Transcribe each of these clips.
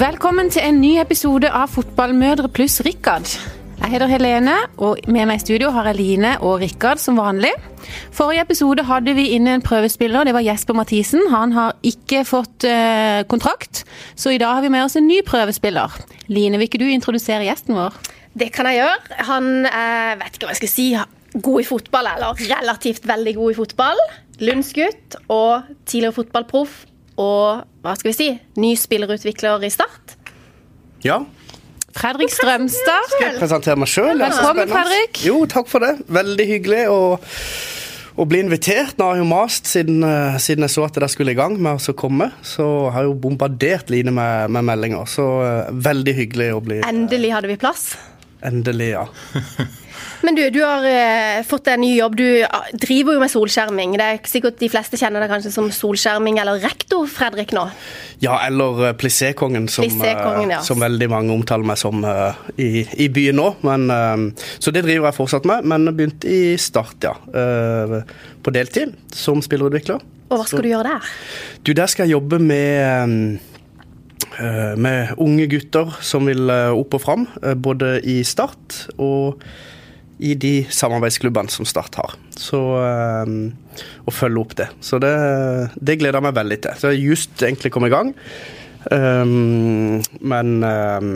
Velkommen til en ny episode av Fotballmødre pluss Rikard. Jeg heter Helene, og med meg i studio har jeg Line og Rikard som vanlig. Forrige episode hadde vi inne en prøvespiller, det var Jesper Mathisen. Han har ikke fått eh, kontrakt, så i dag har vi med oss en ny prøvespiller. Line, vil ikke du introdusere gjesten vår? Det kan jeg gjøre. Han er, vet ikke hva jeg skal si, god i fotball, eller relativt veldig god i fotball. Lundsgutt og tidligere fotballproff og hva skal vi si, ny spillerutvikler i Start. Ja. Fredrik Strømstad. Skal jeg presentere meg sjøl? Velkommen, Fredrik. Jo, takk for det. Veldig hyggelig å, å bli invitert. Nå har jeg jo mast siden, uh, siden, jeg så at det skulle i gang med å komme. Så har jeg jo bombardert Line med, med meldinger. Så uh, veldig hyggelig å bli Endelig hadde vi plass. Endelig, ja. Men du, du har uh, fått en ny jobb. Du uh, driver jo med solskjerming. Det er sikkert De fleste kjenner deg kanskje som solskjerming eller rektor, Fredrik, nå? Ja, eller uh, plissékongen, som, ja. som, veldig mange omtaler meg som i, i, byen nå. Men, så det driver jeg fortsatt med, men begynte i Start, ja. på deltid som spillerutvikler. Og hva skal så, du gjøre der? Du, Der skal jeg jobbe med med unge gutter som vil opp og fram, både i Start og i de samarbeidsklubbene som Start har. Så um, Å følge opp det. Så det, det gleder jeg meg veldig til. Så jeg har just egentlig kommet i gang. Um, men um,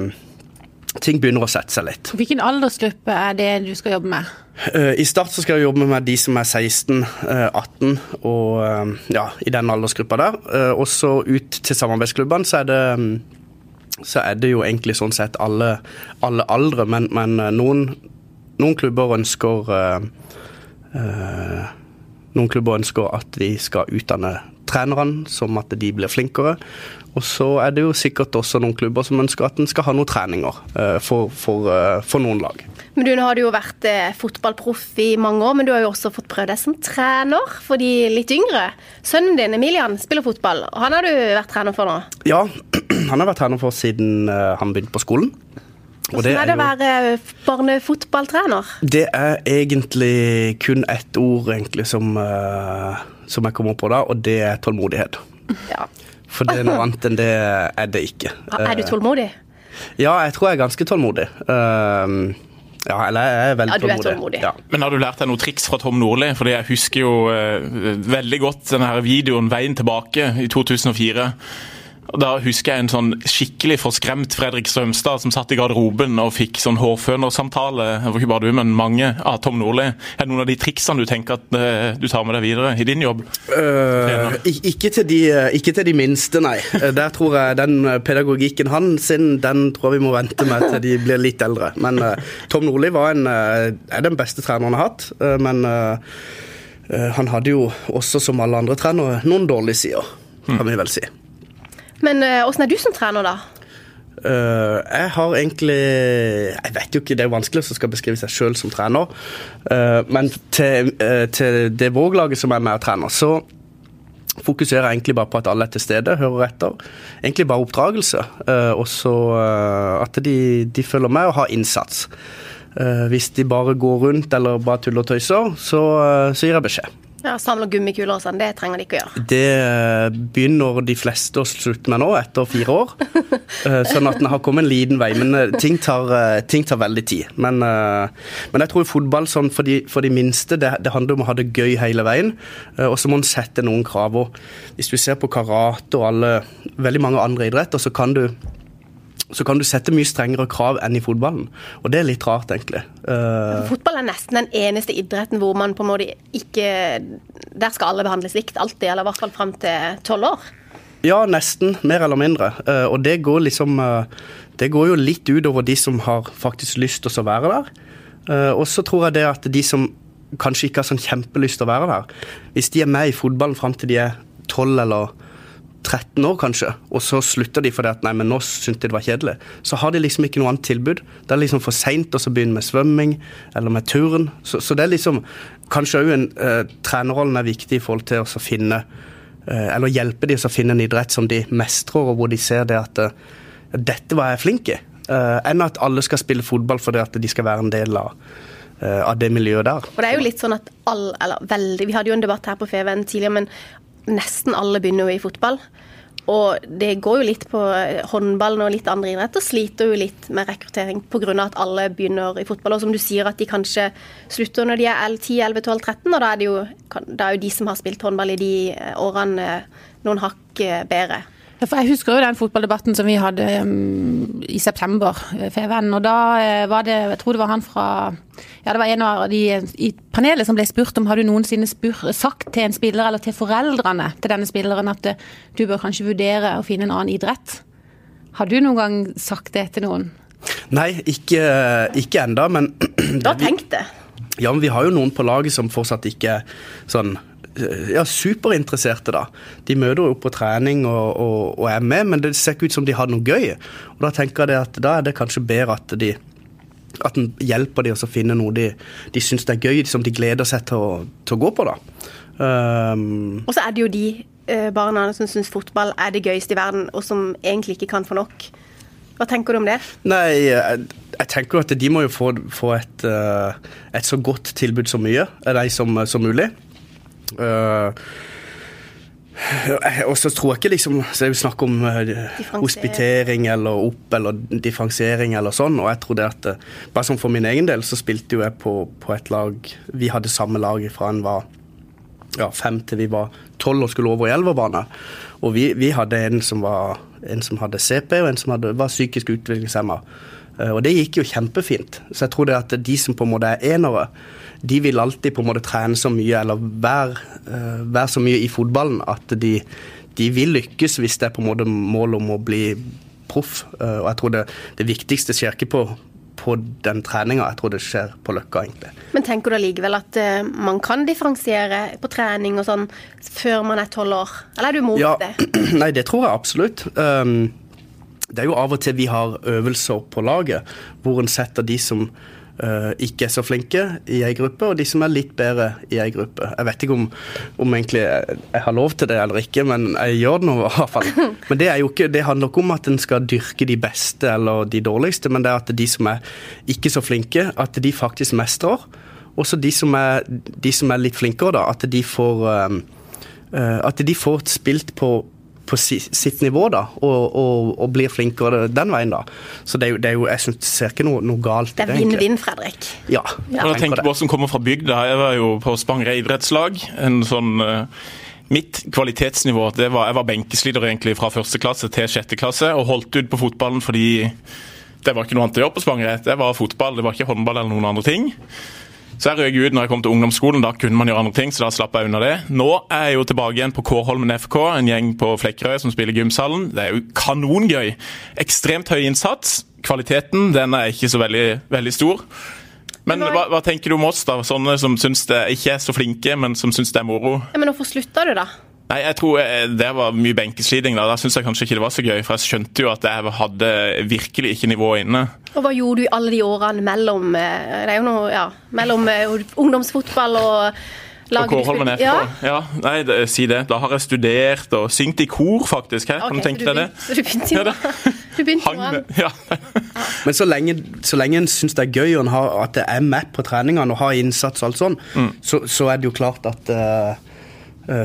ting begynner å sette seg litt. Hvilken aldersgruppe er det du skal jobbe med? Uh, I Start så skal jeg jobbe med de som er 16, uh, 18 og ja, i den aldersgruppa der. Uh, også ut til samarbeidsklubbene så er det så er det jo egentlig sånn sett alle, alle aldre, men, men noen noen klubber ønsker uh, uh, Noen klubber ønsker at vi skal utdanne trenerne, som at de blir flinkere. Og så er det jo sikkert også noen klubber som ønsker at en skal ha noen treninger uh, for, for, for, noen lag. Men du, Nå har du jo vært fotballproff i mange år, men du har jo også fått prøve deg som trener for de litt yngre. Sønnen din Emilian spiller fotball, og han har du vært trener for nå? Ja, han har vært trener for siden han begynte på skolen. Hvordan er det å være barnefotballtrener? Det er egentlig kun ett ord egentlig som, uh, som jeg kommer på da, og det er tålmodighet. Ja. For det er noe annet enn det er det ikke. Er du tålmodig? Ja, jeg tror jeg er ganske tålmodig. Uh, ja, eller jeg er veldig ja, du tålmodig. tålmodig. Ja. Men har du lært deg noen triks fra Tom Nordli? Fordi jeg husker jo uh, veldig godt denne her videoen 'Veien tilbake' i 2004 og Da husker jeg en sånn skikkelig forskremt Fredrik Strømstad som satt i garderoben og fikk sånn hårfønersamtale, det var ikke bare du, men mange, av Tom Nordli. Er det noen av de triksene du tenker at uh, du tar med deg videre i din jobb? Uh, ikke, til de, ikke, til de, minste, nei. Eh, der tror jeg den pedagogikken han sin, den tror jeg vi må vente med til de blir litt eldre. Men uh, Tom Nordli en, er den beste treneren han har hatt. men han hadde jo også, som alle andre trenere, noen dårlige sider, kan vi vel si. Men åssen uh, er du som trener, da? Uh, jeg har egentlig Jeg vet jo ikke, det er vanskelig å skal beskrive seg sjøl som trener. Uh, men til, uh, til det Våg-laget som er med og trener, så fokuserer jeg egentlig bare på at alle er til stede, hører etter. Egentlig bare oppdragelse. og så at de, de, følger med og har innsats. hvis de bare går rundt eller bare tuller og tøyser, så, så gir jeg beskjed. Ja, Samle gummikuler og sånn, det trenger de ikke å gjøre. Det eh, begynner de fleste å slutte med nå, etter fire år. Eh, sånn at en har kommet en liten vei. Men eh, ting tar, ting tar veldig tid. Men, men, jeg tror fotball sånn for, de, for de minste, det, det, handler om å ha det gøy hele veien. Og så må en sette noen krav. Og hvis du ser på karate og alle, veldig mange andre idretter, så kan du så kan du sette mye strengere krav enn i fotballen. Og det er litt rart, egentlig. Uh, Fotball er nesten den eneste idretten hvor man på en måte ikke Der skal alle behandles likt alltid, eller i hvert fall fram til tolv år. Ja, nesten. Mer eller mindre. Uh, og det går liksom uh, Det går jo litt utover de som har faktisk lyst til å være der. og så tror jeg det at de som kanskje ikke har sånn kjempelyst til å være der, hvis de er med i fotballen fram til de er tolv eller 13 år, kanskje, og så slutter de fordi at nei, men nå syntes de det var kjedelig, så har de liksom ikke noe annet tilbud. Det er liksom for seint å begynne med svømming eller med turen. Så, så det er liksom Kanskje òg en uh, trenerrollen er viktig i forhold til å finne uh, Eller hjelpe de å finne en idrett som de mestrer, og hvor de ser det at uh, dette var jeg flink i. enn at alle skal spille fotball fordi at de skal være en del av av det miljøet der. Og det er jo litt sånn at all, eller veldig, Vi hadde jo en debatt her på Feven tidligere, men nesten alle begynner jo i fotball. Og det går jo litt på håndballen og litt andre idretter. Sliter jo litt med rekruttering pga. at alle begynner i fotball. Og som du sier, at de kanskje slutter når de er 10, 11, 12, 13. Og da er det jo, da er jo de som har spilt håndball i de årene, noen hakk bedre. Jeg husker jo den fotballdebatten som vi hadde um, i september, eh, Feven. Og da uh, var det, jeg tror det var han fra Ja, det var en av de i panelet som ble spurt om har du noensinne spurt, sagt til en spiller eller til foreldrene til denne spilleren at uh, du bør kanskje vurdere å finne en annen idrett. Har du noen gang sagt det til noen? Nei, ikke, ikke enda, men Du har tenkt det? Ja, men vi har jo noen på laget som fortsatt ikke sånn ja, superinteresserte. da. De møter opp på trening og, og, og, er med, men det ser ikke ut som de har noe gøy. Og Da tenker jeg at da er det kanskje bedre at de at en hjelper dem å finne noe de, de syns er gøy, som de gleder seg til å, til å gå på. da. Um, og så er det jo de uh, barna som syns fotball er det gøyeste i verden, og som egentlig ikke kan få nok. Hva tenker du om det? Nei, jeg, jeg tenker at de må jo få, få et, uh, et, så godt tilbud som mye, de som, som mulig. Uh, og så tror jeg ikke liksom Så er det snakk om uh, hospitering eller opp eller differensiering eller sånn. Og jeg trodde at Bare som for min egen del så spilte jo jeg på, på et lag Vi hadde samme lag fra en var ja, fem til vi var tolv og skulle over i elverbane. Og vi, vi, hadde en som, var, en som hadde CP, og en som hadde, var psykisk utviklingshemma. Uh, og det gikk jo kjempefint. Så jeg tror det at de som på en måte er enere de vil alltid på en måte trene så mye eller være, uh, være så mye i fotballen at de, de, vil lykkes hvis det er på en måte mål om å bli proff. Uh, og jeg tror det, det viktigste skjer ikke på, på den treninga, jeg tror det skjer på Løkka, egentlig. Men tenker du allikevel at uh, man kan differensiere på trening og sånn før man er tolv år, eller er du imot ja, det? Nei, det tror jeg absolutt. Um, det er jo av og til vi har øvelser på laget hvor en setter de som uh, ikke er så flinke i ei gruppe, og de som er litt bedre i ei gruppe. Jeg vet ikke om, om egentlig jeg, jeg, har lov til det eller ikke, men jeg gjør det nå i hvert fall. Men det, ikke, det handler ikke om at en skal dyrke de beste eller de dårligste, men det er at de som er ikke så flinke, at de faktisk mestrer. Også de som er, de som er litt flinkere, da, at de får uh, at de får spilt på, på sitt nivå da, og, og, og, blir flinkere den veien. da. Så det er jo, det er jo jeg synes, ser ikke noe, noe galt i det. Det er vinn-vinn, Fredrik. Ja. ja. Jeg tenker på oss som kommer fra bygda. Jeg var jo på Spangre idrettslag. en sånn... Uh, mitt kvalitetsnivå det var, Jeg var benkesliter egentlig fra første klasse til sjette klasse, og holdt ut på fotballen fordi det var ikke noe annet å gjøre på Spangereid. Det var fotball, det var ikke håndball eller noen andre ting. Så jeg røk ut når jeg kom til ungdomsskolen. Da kunne man gjøre andre ting, så da slapp jeg unna det. Nå er jeg jo tilbake igjen på Kårholmen FK, en gjeng på Flekkerøy som spiller gymsalen. Det er jo kanongøy. Ekstremt høy innsats. Kvaliteten den er ikke så veldig, veldig stor. Men hva, hva, tenker du om oss, da? Sånne som syns det ikke er så flinke, men som syns det er moro? Ja, men hvorfor slutta du, da? Nei, jeg tror eh, Det var mye benkesliting. Da Da syns jeg kanskje ikke det var så gøy. For jeg skjønte jo at jeg hadde virkelig ikke nivået inne. Og Hva gjorde du i alle de årene mellom, eh, det er jo noe, ja, mellom eh, ungdomsfotball og Og Kårholmen spilte? Ja. ja, nei, det, si det. Da har jeg studert og syngt i kor, faktisk. Her. Okay, kan du tenke deg det? Så du begynte jo du begynte jo ja. Men så lenge, så lenge en syns det er gøy og at det er med på treningene og har innsats og alt sånn, mm. så, så, er det jo klart at Uh,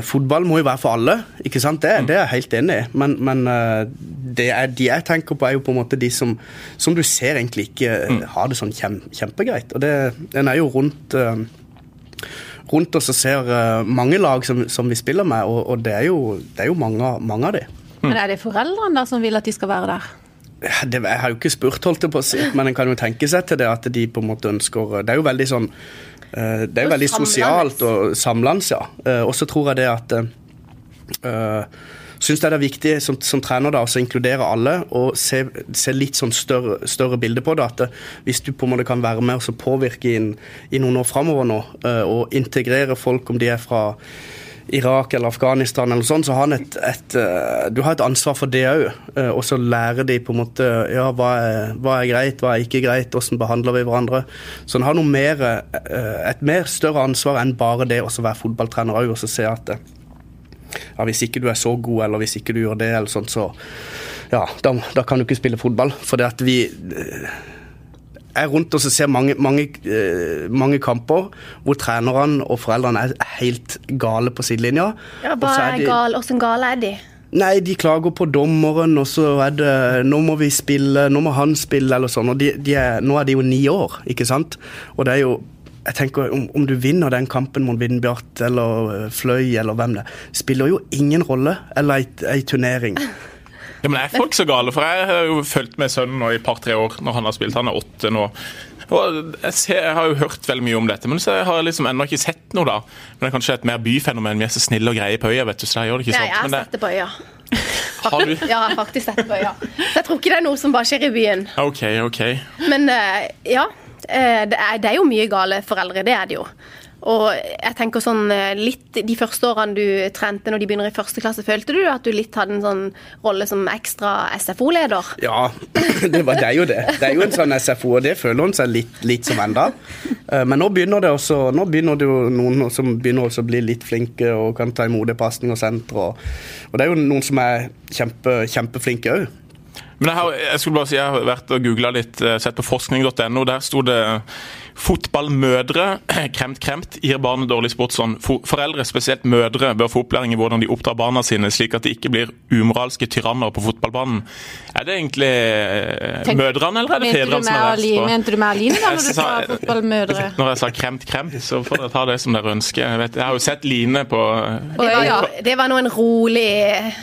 fotball må jo være for alle, ikke sant? Det, mm. det er jeg helt enig i. Men, men uh, er, de jeg tenker på, er jo på en måte de som, som du ser egentlig ikke uh, mm. har det sånn kjem, kjempegreit. Og det, den er jo rundt rundt oss og ser mange lag som, som, vi spiller med, og, og det er jo, det er jo mange, mange, av de. Mm. Men Er det foreldrene da som vil at de skal være der? Det, jeg har jo ikke spurt, holdt jeg på å si, men en kan jo tenke seg til det at de på en måte ønsker Det er jo veldig sånn Eh, det er jo veldig sosialt og samlende, ja. Eh, og så tror jeg det at uh, syns det er viktig som, som trener da, å inkludere alle og se, se litt sånn større, større bilde på det. At hvis du på en måte kan være med og påvirke inn, i noen år framover nå, og integrere folk, om de er fra Irak eller Afghanistan, eller sånt, så har et, et, uh, du har et ansvar for det òg. Eh, og så lærer de på en måte ja, hva er, hva er greit, hva er ikke greit, hvordan behandler vi hverandre. Så han har noe mer, uh, et mer større ansvar enn bare det å være fotballtrener òg, og så se at ja, hvis ikke du er så god, eller hvis ikke du gjør det, eller sånt, så ja, da, da kan du ikke spille fotball. For det at vi er rundt og ser mange, mange, eh, mange, kamper hvor trenerne og foreldrene er helt gale på sidelinja. Ja, Hva er, de, gal? Hvordan gale er de? Nei, de klager på dommeren, og så er det Nå må vi spille, nå må han spille, eller sånn. Og de, de er, nå er de jo ni år, ikke sant? Og det er jo jeg tenker, om, om du vinner den kampen mot Vindbjart eller Fløy eller hvem det er, spiller jo ingen rolle. Eller ei, ei turnering. Ja, men Er folk så gale? For Jeg har jo fulgt med sønnen nå i par-tre år når han har spilt. Han er åtte nå. Og jeg, ser, jeg, har jo hørt veldig mye om dette, men så har jeg liksom ennå ikke sett noe. da. Men det er kanskje et mer byfenomen. Vi er så snille og greie på øya, vet du. så jeg gjør det ikke Nei, sånn. jeg har det... sett det på øya. Har du? Ja, jeg har faktisk sett det på øya. Så jeg tror ikke det er noe som bare skjer i byen. OK, OK. Men eh, ja, eh, det er, det er jo mye gale foreldre, det er det jo. Og jeg tenker sånn eh, litt De første årene du trente når de begynner i første klasse, følte du at du litt hadde en sånn rolle som ekstra SFO-leder? Ja, det, var, det er jo det. Det er jo en sånn SFO, og det føler hun seg litt, litt som enda. Eh, Men nå begynner det også, nå begynner det jo noen som begynner også å bli litt flinke og kan ta imot pasning og senter. Og, og det er jo noen som er kjempe, kjempeflinke òg. Men jeg, har, jeg skulle bare si, jeg har vært og googla litt, eh, sett på forskning.no. Der sto det Fotballmødre, kremt, kremt, gir barnet dårlig sportsånd. For- Foreldre, spesielt mødre, bør få opplæring i hvordan de oppdrar barna sine, slik at de ikke blir umoralske tyranner på fotballbanen. Er det egentlig eh, Tenk- mødrene, eller er det fedrene som er verst? Mente du med Aline da, når du sa- fotballmødre? Når jeg sa kremt, kremt, så får dere ta det som dere ønsker. Jeg, vet, jeg har jo sett Line på Det var, Ja. det var nå en rolig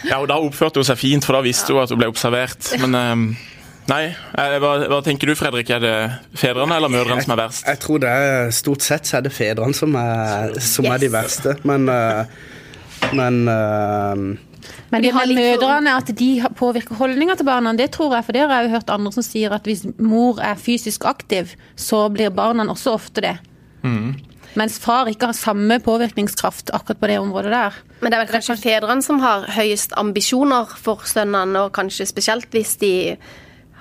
Ja, og Da oppførte hun seg fint, for da visste hun at hun ble observert. Men eh, nei, eh, hva, hva tenker du Fredrik? Er det fedrene eller mødrene som er verst? Jeg tror det er stort sett så er det fedrene som er, som er de verste. Men, eh, men eh, Men De har mødrene, at de påvirker holdninga til barna, det tror jeg. For det har jeg jo hørt andre som sier at hvis mor er fysisk aktiv, så blir barna også ofte det. Mens far ikke har samme påvirkningskraft akkurat på det området der. Men det er vel kanskje fedrene som har høyest ambisjoner for sønnene, og kanskje spesielt hvis de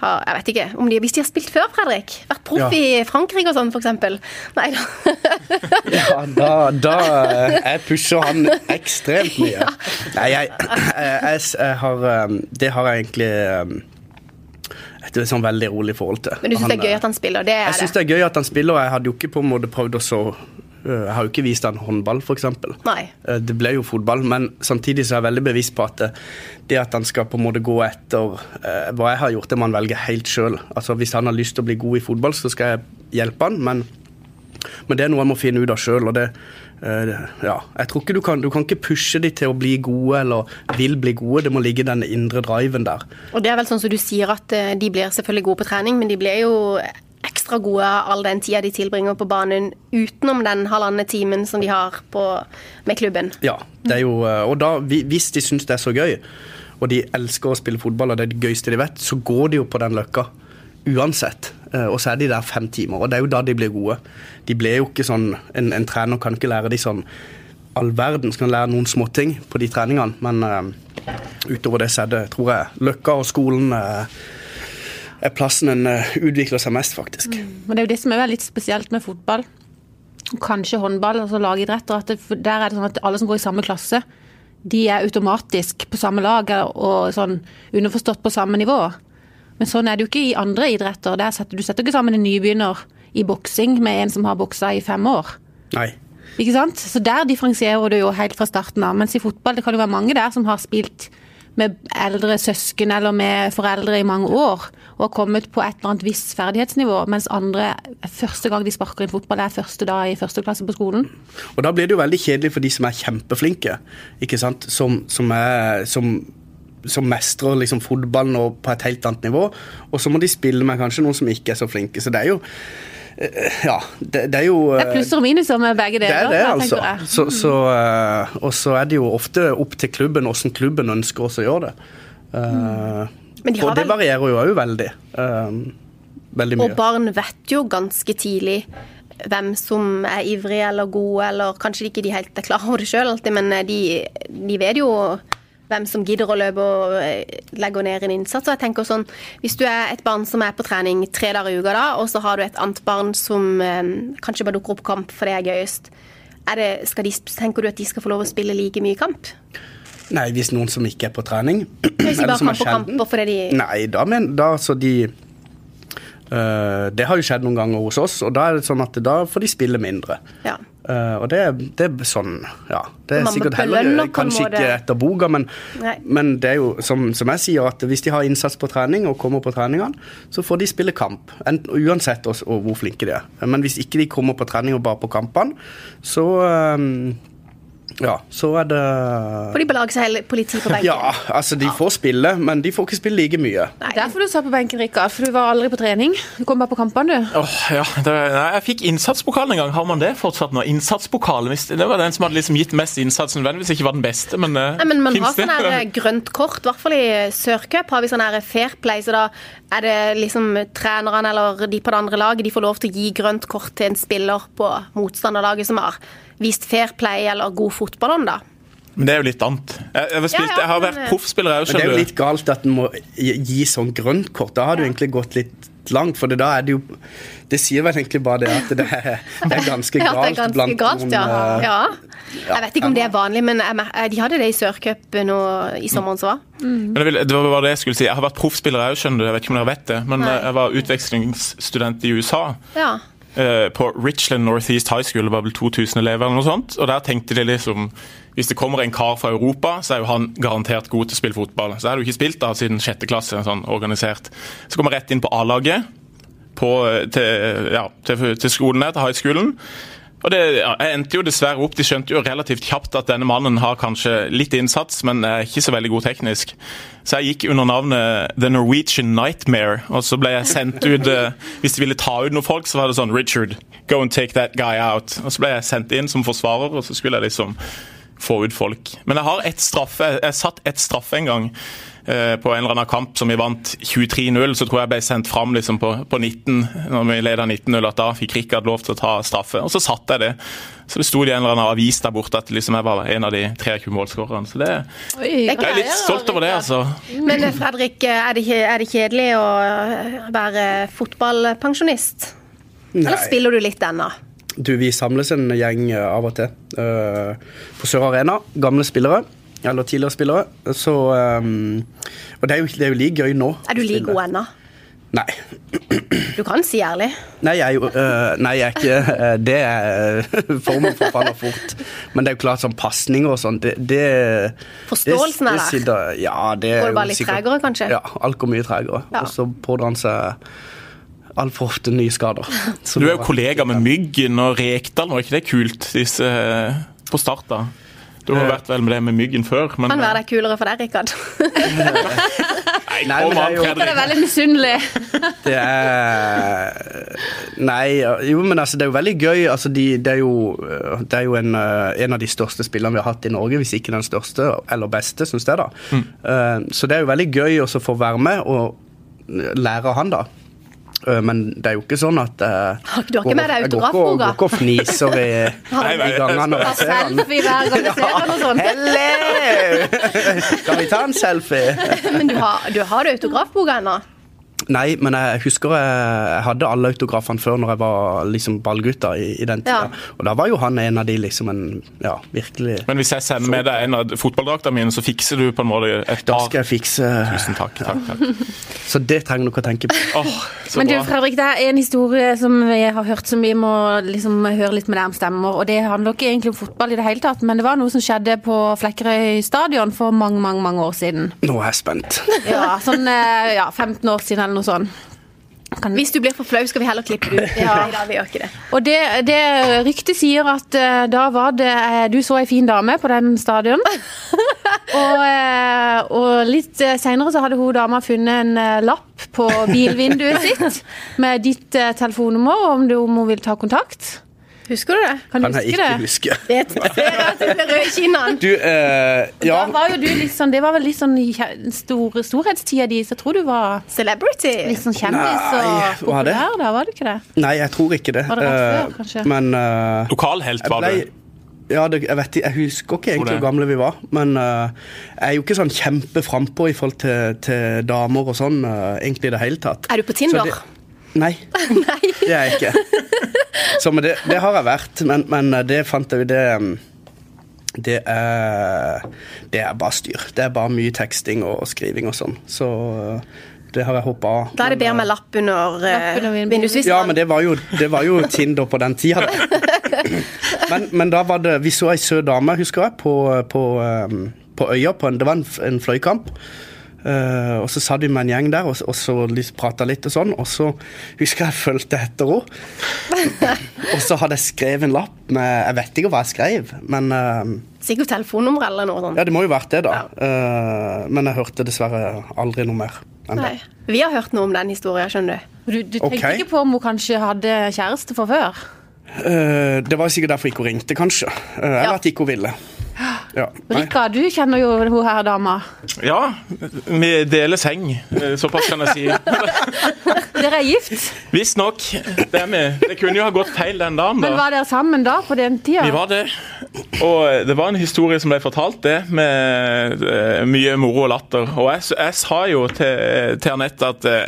har Jeg vet ikke om de, hvis de har spilt før, Fredrik? Vært proff Ja. i Frankrike og sånn, f.eks. Nei da. Ja, da, da eh, Jeg pusher han ekstremt mye. Nei, jeg, jeg, jeg, jeg har um, Det har jeg egentlig um, et sånn veldig rolig forhold til. Men du syns det er gøy at han spiller? Det Jeg er syns det. er gøy at han spiller, og jeg hadde jo ikke på en måte prøvd å så Jeg har jo ikke vist han håndball, f.eks. Nei. Det ble jo fotball, men samtidig så er jeg veldig bevisst på at det, det at han skal på en måte gå etter eh, hva jeg har gjort, det må han velge helt sjøl. Altså, hvis han har lyst til å bli god i fotball, så skal jeg hjelpe han, men, men det er noe jeg må finne ut av sjøl. Eh, ja, jeg tror ikke du kan, du kan ikke pushe de til å bli gode eller vil bli gode. Det må ligge den indre driven der. Og det er vel sånn som du sier at eh, de blir selvfølgelig gode på trening, men de blir jo ekstra gode all den tida de tilbringer på banen utenom den halvannen timen som de har på, med klubben. Ja, det er jo, eh, og da, hvis de syns det er så gøy, og de elsker å spille fotball, og det er det gøyeste de vet, så går de jo på den løkka. Uansett. Eh, Og så er de der fem timer, og det er jo da de blir gode. De blir jo ikke sånn En, en trener kan ikke lære de sånn all verden. Så kan lære noen småting på de treningene, men uh, utover det så er det, tror jeg, løkka og skolen eh, er plassen en eh, utvikler seg mest, faktisk. Men det er jo det som er litt spesielt med fotball. Kanskje håndball, altså lagidretter. At det, der er det sånn at alle som går i samme klasse, de er automatisk på samme lag og sånn underforstått på samme nivå. Men sånn er det jo ikke i andre idretter. Setter, du setter ikke sammen en nybegynner i boksing med en som har boksa i fem år. Nei. Ikke sant? Så der differensierer du jo helt fra starten av. Mens i fotball det kan jo være mange der som har spilt med eldre søsken eller med foreldre i mange år og har kommet på et eller annet visst ferdighetsnivå, mens andre første gang de sparker inn fotball, er første dag i første klasse på skolen. Og da blir det jo veldig kjedelig for de som er kjempeflinke, ikke sant? Som, som, er, som, som mestrer liksom fotballen på et helt annet nivå. Og så må de spille med kanskje noen som ikke er så flinke. Så det er jo Ja, det, det er jo Det er plusser og minuser med begge deler. det er det, da, altså. Så, så, eh, og så er det jo ofte opp til klubben hvordan klubben ønsker også å gjøre det. Mm. Men de har og det varierer jo òg veldig. eh, veldig mye. Og barn vet jo ganske tidlig hvem som er ivrige eller gode, eller kanskje ikke de helt er klar over det sjøl alltid, men eh, de, de vet jo hvem som gidder å løpe og legge legger ned en innsats. Og jeg tenker sånn, Hvis du er et barn som er på trening tre dager i uka, da, og så har du et annet barn som eh, kanskje bare dukker opp kamp for det er gøyest, er det, skal de, tenker du at de skal få lov å spille like mye kamp? Nei, hvis noen som ikke er på trening Hvis de bare kamp på kamp sjelden. og fordi de Nei, da, men, da så de øh, Det har jo skjedd noen ganger hos oss, og da er det sånn at da får de spille mindre. Ja. Eh, og det, det er sånn Ja. Det er Man sikkert heller kanskje ikke etter boka, men, men det er jo som, som jeg sier, at hvis de har innsats på trening og kommer på treningene, så får de spille kamp. Uansett også, og hvor flinke de er. Men hvis ikke de kommer på trening og bare på kampene, så eh, Ja, så er det For de belager seg hele politi på benken. Ja, altså de får spille, men de får ikke spille like mye. Nei. Derfor du satt på benken, Rikard. For du var aldri på trening. Du kom bare på kampene, du. Åh, ja, det, nei, jeg fikk innsatspokalen en gang. Har man det fortsatt nå? Innsatspokalen. Det var den som hadde liksom gitt mest innsats, nødvendigvis ikke var den beste, men, eh, Nei, men Man har sånn her grønt kort, i hvert fall i Sørcup har vi sånn her fair play. Så da er det liksom trenerne eller de på det andre laget de får lov til å gi grønt kort til en spiller på motstanderlaget som har vist fair play eller god fotballånd, da. Men det er jo litt annet. Jeg, jeg, har, spilt, Ja, ja, jeg har vært eh, proffspiller òg, Men det er jo litt galt at en må gi sånn grønt kort. Da har du egentlig gått litt langt, for det da er det jo Det sier vel egentlig bare det at det er, det er ganske galt det er ganske blant galt, noen, ja. eh, ja. Jeg vet ikke om det er vanlig, men jeg eh, de hadde det i Sørcupen i sommeren som var. Men vil, det var bare det jeg skulle si. Jeg har vært proffspiller òg, skjønner du. Jeg vet ikke om dere vet det, men Nei. jeg var utvekslingsstudent i USA. Ja. Eh, På Richland Northeast High School, det var vel 2000 elever eller noe sånt. Og der tenkte de liksom Hvis det kommer en kar fra Europa, så er jo han garantert god til å spille fotball. Så har du ikke spilt da siden sjette klasse, sånn organisert. Så kommer jeg rett inn på A-laget til, ja, til, til skolen der, til high schoolen. Og det, endte jo dessverre opp, De skjønte jo relativt kjapt at denne mannen har kanskje litt innsats, men er ikke så veldig god teknisk. Så jeg gikk under navnet The Norwegian Nightmare. Og så ble jeg sendt ut eh, Hvis de ville ta ut noen folk, så var det sånn Richard, go and take that guy out. Og så ble jeg sendt inn som forsvarer, og så skulle jeg liksom få ut folk. Men jeg har ett straffe. Jeg satt ett straffe en gang. Eh, På en eller annen kamp som vi vant 23-0, så tror jeg ble sendt fram liksom på, på 19, når vi leda 19-0, at da fikk Rikard lov til å ta straffe. Og så satte jeg det. Så det sto det i en eller annen avis der borte at liksom jeg var en av de 23 målskårerne. Så det, Oi, er jeg er litt stolt over det, altså. Men eh, Fredrik, er det, er det kjedelig å eh, være fotballpensjonist? Eller spiller du litt ennå? Du, vi samles en gjeng eh, av og til uh, på Sør Arena. Gamle spillere. Eller tidligere spillere. Så um, Og det er, jo, det er jo like gøy nå. Er du like god ennå? Nei. Du kan si ærlig. Nei, jeg eh, Nei, jeg er ikke eh, Det er Formen forfaller fort. Men det er jo klart sånn pasninger og sånn, det, det Forståelsen det, er det der. sitter- Ja, det Går det bare litt sikkert- tregere, kanskje? Ja, alt går mye tregere. Ja. Og så pådrar han seg altfor ofte nye skader. Så Du er jo kollega med Myggen og Rekdal, var ikke det kult disse, eh, på start? da? Du har vært vel med det med Myggen før, men Kan være det kulere for deg, Rikard. Nei, Nei, men det er jo- Jeg er veldig misunnelig. Det er Nei, jo, men altså, det er jo veldig gøy. Altså, de, det er jo, det er jo en, eh, en av de største spillene vi har hatt i Norge, hvis ikke den største eller beste, syns jeg. da. Mm. Så det er jo veldig gøy også å få være med og lære av han, da. Eh, Men det er jo ikke sånn at uh, Du har ikke med deg jeg går ikke og- autografboka? fniser i, i gangene når Ta jeg ser den. selfie hver gang du ser han og sånn. Hello! Kan vi ta en selfie? Men du har, du har autografboka ennå? Nei, men jeg husker jeg, jeg hadde alle autografene før når jeg var liksom ballgutta i, i den tida. Ja. Og da var jo han en av de liksom en Ja, virkelig Men hvis jeg sender med deg en av fotballdraktene mine, så fikser du på en måte et Da skal jeg fikse Tusen takk. takk, takk. Så det trenger dere å tenke på. Oh, så Men du. Fredrik, det er en historie som jeg har hørt som vi må liksom høre litt med deg om stemmer. Og det handler ikke egentlig om fotball i det hele tatt, men det var noe som skjedde på Flekkerøy stadion for mange, mange, mange år siden. Nå er jeg spent. Ja, sånn eh, ja, 15 år siden eller noe sånt. Kan, Hvis du blir for flau, skal vi heller klippe det ut. Ja. Nei vi gjør ikke det. Og det, det ryktet sier at uh, da var det uh, Du så ei fin dame på den stadion. og, uh, og litt seinere så hadde hun dama funnet en lapp på bilvinduet sitt med ditt telefonnummer, om, du, om hun vil ta kontakt. Husker du det? Kan du Kan jeg huske ikke det? huske. Det ser at du blir rød i kinnene. Du, eh, ja. Da var jo du litt sånn, det var vel litt sånn stor, storhetstida di, så jeg tror du var Celebrity. litt sånn kjendis Nei, og var det? populær da, var du ikke det? Nei, jeg tror ikke det. Var det rett før, Eh, kanskje? Men uh, Lokalhelt var ble du. ja, det, jeg, vet, jeg husker ikke egentlig hvor gamle vi var, men uh, jeg er jo ikke sånn kjempe frampå i forhold til, til damer og sånn, uh, egentlig i det hele tatt. Er du på Tinder? Det, nei. Nei, det er jeg ikke. Så, men det, det har jeg vært, men, men eh, det fant jeg jo det um, det er, det er bare styr. Det er bare mye teksting og skriving og sånn. Så eh, det har jeg hoppa av. Da er det bedre med lapp under Lapp under vindusviskeren. Ja, men det var jo, det var jo Tinder på den tida. da. Men, men da var det Vi så ei søt dame, husker jeg, på, på, um, på øya. På en, det var en, en fløykamp. Eh, og så satt vi med en gjeng der og, og så prata litt og sånn. Og så husker jeg jeg fulgte etter henne. og så hadde jeg skrevet en lapp med Jeg vet ikke hva jeg skrev, men eh, Sikkert telefonnummer eller noe sånt. Ja, det må jo vært det, da. Eh, men jeg hørte dessverre aldri noe mer enn det. Nei. Vi har hørt noe om den historien, skjønner du. Du, du tenkte okay. ikke på om hun kanskje hadde kjæreste fra før? Uh, det var sikkert derfor ikke hun ringte, kanskje. Eh, eller Ja. at ikke hun ville. Ja. Rikard, du kjenner jo hun her dama. Ja, vi deler seng. eh, Såpass kan jeg si. Dere er gift, Visstnok. Det er vi. Det kunne jo ha gått feil den dagen, men var dere sammen da på den tida? Vi var det. Og det var en historie som ble fortalt, det, med eh, mye moro og latter. Og jeg, jeg sa jo til, til Anette at eh,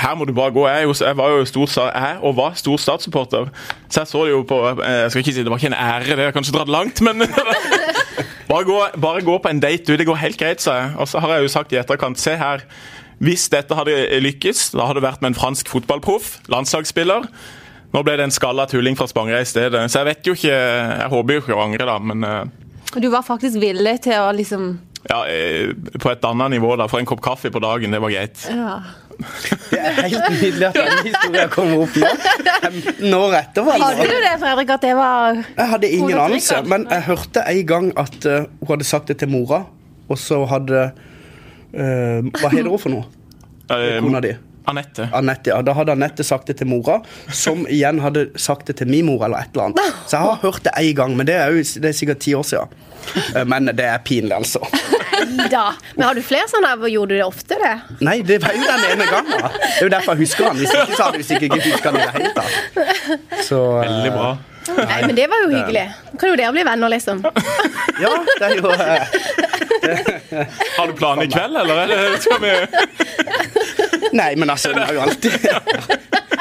her må du bare gå. Jeg, jo, jeg var jo stor, jeg og var stor statssupporter. Så jeg så det jo på eh, Jeg skal ikke si det var ikke en ære, det har kanskje dratt langt, men bare, gå, bare gå på en date, du. Det går helt greit, sa jeg. Og så har jeg jo sagt i etterkant, se her. Hvis dette hadde lykkes, da hadde det vært med en fransk fotballproff, landslagsspiller. Nå ble det en skalla tulling fra Spangereid i stedet. Så jeg vet jo ikke Jeg håper jo ikke å angre, da, men eh, Du var faktisk villig til å liksom ja, eh, på et annet nivå, da. For en kopp kaffe på dagen, det var greit. ja. Det er helt nydelig at denne historien kommer opp igjen. 15 år etterpå. Hadde du det, Fredrik, at det var Jeg hadde ingen anelse, men jeg hørte en gang at uh, hun hadde sagt det til mora, og så hadde uh, Hva heter hun for noe? Eh, Kona di? Anette. Anette, ja. Da hadde Anette sagt det til mora, som igjen hadde sagt det til min mor, eller et eller annet. Så jeg har hørt det én gang, men det er jo det er sikkert ti år siden. Eh, Men det er pinlig, altså. Da. Men har du flere sånne? Gjorde du det ofte, det? Nei, det var jo den ene gangen. da. Det er jo derfor jeg husker han. Hvis ikke så hadde jeg sikkert ikke huska han i det hele tatt. Så, eh, Veldig bra. Nei, men det var jo hyggelig. Nå kan jo dere bli venner, liksom. Ja, det er jo Det. Har du planer i kveld, eller? eller skal vi Nei, men altså, den er jo alltid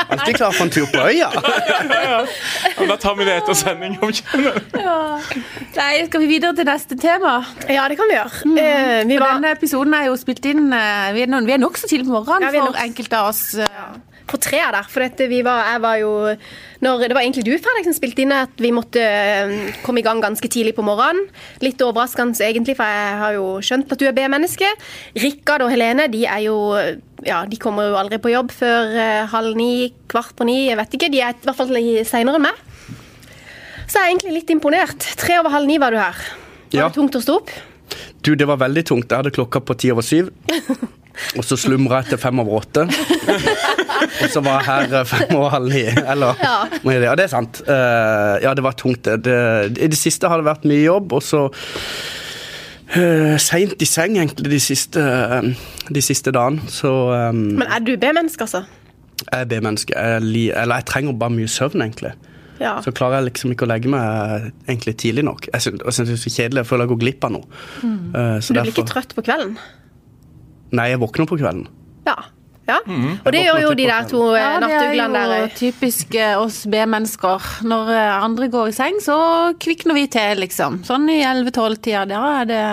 Alltid klar for en tur på øya. ja, Da tar vi det etter sending. Ja. Nei, skal vi videre til neste tema? Ja, det kan vi gjøre. Eh, vi var Denne episoden er jo spilt inn eh, Vi er, noen- vi er nokså tidlig på morgenen Ja, vi er for nok- enkelte av oss. På trea der. For dette, vi var, jeg var jo når, Det var egentlig du, Fredrik, som spilte inn at vi måtte eh, komme i gang ganske tidlig på morgenen. Litt overraskende egentlig, for jeg har jo skjønt at du er B-menneske. Rikard og Helene de er jo ja, de kommer jo aldri på jobb før eh, halv ni, kvart på ni. jeg vet ikke, De er i hvert fall seinere enn meg. Så jeg er egentlig litt imponert. Tre over halv ni var du her. Var Ja. det tungt å stå opp? Du, det var veldig tungt. Jeg hadde klokka på ti over syv. Og så slumra jeg til fem over åtte. Og så var jeg her eh, fem over halv ni. Eller Ja. Ja, det er sant. Eh, ja, det var tungt. det. det. I det siste har det vært mye jobb, og så uh, Seint i seng, egentlig, de siste, eh, de siste dagene. Så um, Men er du B-menneske, altså? jeg er B-menneske. Jeg, eller jeg trenger bare mye søvn, egentlig. Ja. Så klarer jeg liksom ikke å legge meg eh, egentlig tidlig nok. Jeg syns, jeg synes det er så kjedelig. Jeg føler jeg går glipp av noe. Eh, så Du blir ikke trøtt på kvelden? Nei, jeg våkner på kvelden. Ja. ja. Og det gjør jo de der to Nattuglene der Ja, det er jo eh. typisk eh, oss B-mennesker. Når eh, andre går i seng, så kvikner vi til, liksom. Sånn i 11-12-tida. Da er det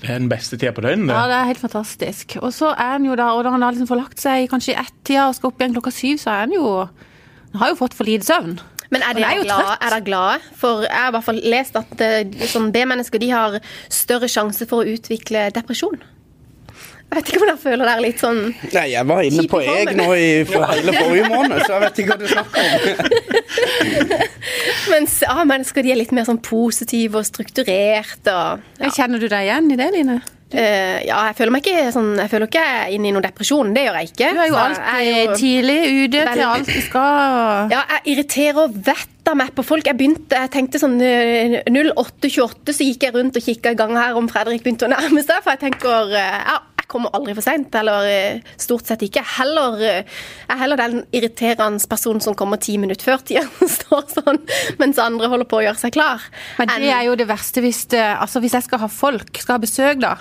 Det er den beste tida på døgnet. Ja, det. det er helt fantastisk. Og så er en jo da, og når han har liksom forlagt seg kanskje i ett-tida og skal opp igjen klokka syv, så er han jo Han har jo fått for lite søvn. Men er dere er jo glade? trøtt. Er de glade? For jeg har i hvert fall lest at sånn B-mennesker de har større sjanse for å utvikle depresjon. Jeg vet ikke om jeg føler dere litt sånn Nei, jeg var inne på jeg egg nå i for hele forrige måned, så jeg vet ikke hva du snakker om. Mens A-mennesker de er litt mer sånn positive og strukturerte og ja. Kjenner du deg igjen i det, Line? Eh, ja, jeg føler meg ikke sånn Jeg føler ikke inn i noen depresjon. Det gjør jeg ikke. Du er jo alltid er jo- tidlig ute til alt du skal. Ja, jeg irriterer vettet av meg på folk. Jeg begynte, jeg tenkte sånn eh, 08.28, så gikk jeg rundt og kikka i gang her om Fredrik begynte å nærme seg. For jeg tenker eh, ja, jeg kommer aldri for seint. Eller eh, stort sett ikke. Heller, eh, jeg er heller den irriterende personen som kommer ti minutter før tida. Står sånn, mens andre holder på å gjøre seg klar. Men det er jo det verste hvis, det, altså hvis jeg skal ha folk, skal ha besøk, da.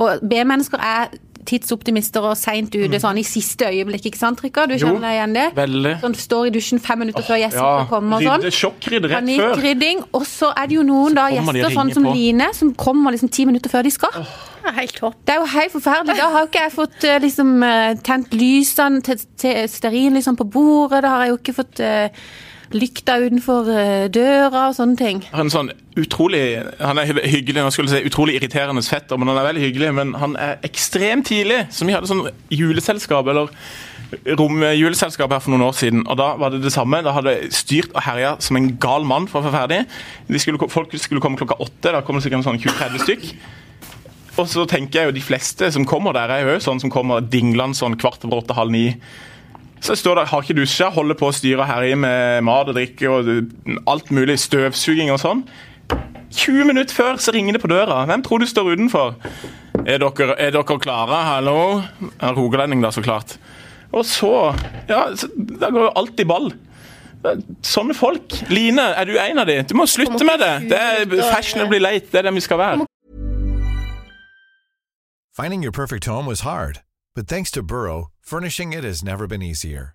Og B-mennesker er tidsoptimister og seint ute sånn i siste øyeblikk, ikke sant, Rikard? Du kjenner deg igjen det? veldig. Sånn står i dusjen fem minutter før gjestene Ja, kommer og sånn. rydde sjokkrydd rett før. Panikkrydding. Og så er det jo noen da gjester, sånn som på. Line, som kommer liksom ti minutter før de skal. Ja, helt topp. Det er jo helt forferdelig. Da har jo ikke jeg fått eh, liksom eh, tent lysene til, til stearin liksom på bordet. Da har jeg jo ikke fått uh, lykta utenfor uh, døra og sånne ting. En er sånn utrolig Han er hyggelig, nå skulle jeg si utrolig irriterende fetter, men han er veldig hyggelig. Men han er ekstremt tidlig. Så vi hadde sånn juleselskap, eller romjuleselskap her for noen år siden. og Da var det det samme. Da hadde jeg styrt og herja som en gal mann for å få ferdig. Skulle, folk skulle komme klokka åtte. Da kom det sikkert en sånn 20-30 stykk. Og så tenker jeg jo de fleste som kommer der, er jo sånn som kommer dinglende sånn kvart over åtte, halv ni. Så jeg står der, har ikke dusja, holder på å styre og herje med mat og drikke og alt mulig. Støvsuging og sånn. 20 minutter før så ringer det på døra. Hvem tror du står utenfor? Er dere, er dere klare? Hallo? Rogalending, da, så klart. Og så Ja, da går jo alt i ball. Sånne folk. Line, er du en av de? Du må slutte med det. Det er fashionably late. Det er det vi skal være. Finding your perfect home was hard, but thanks to Burrow, furnishing it has never been easier.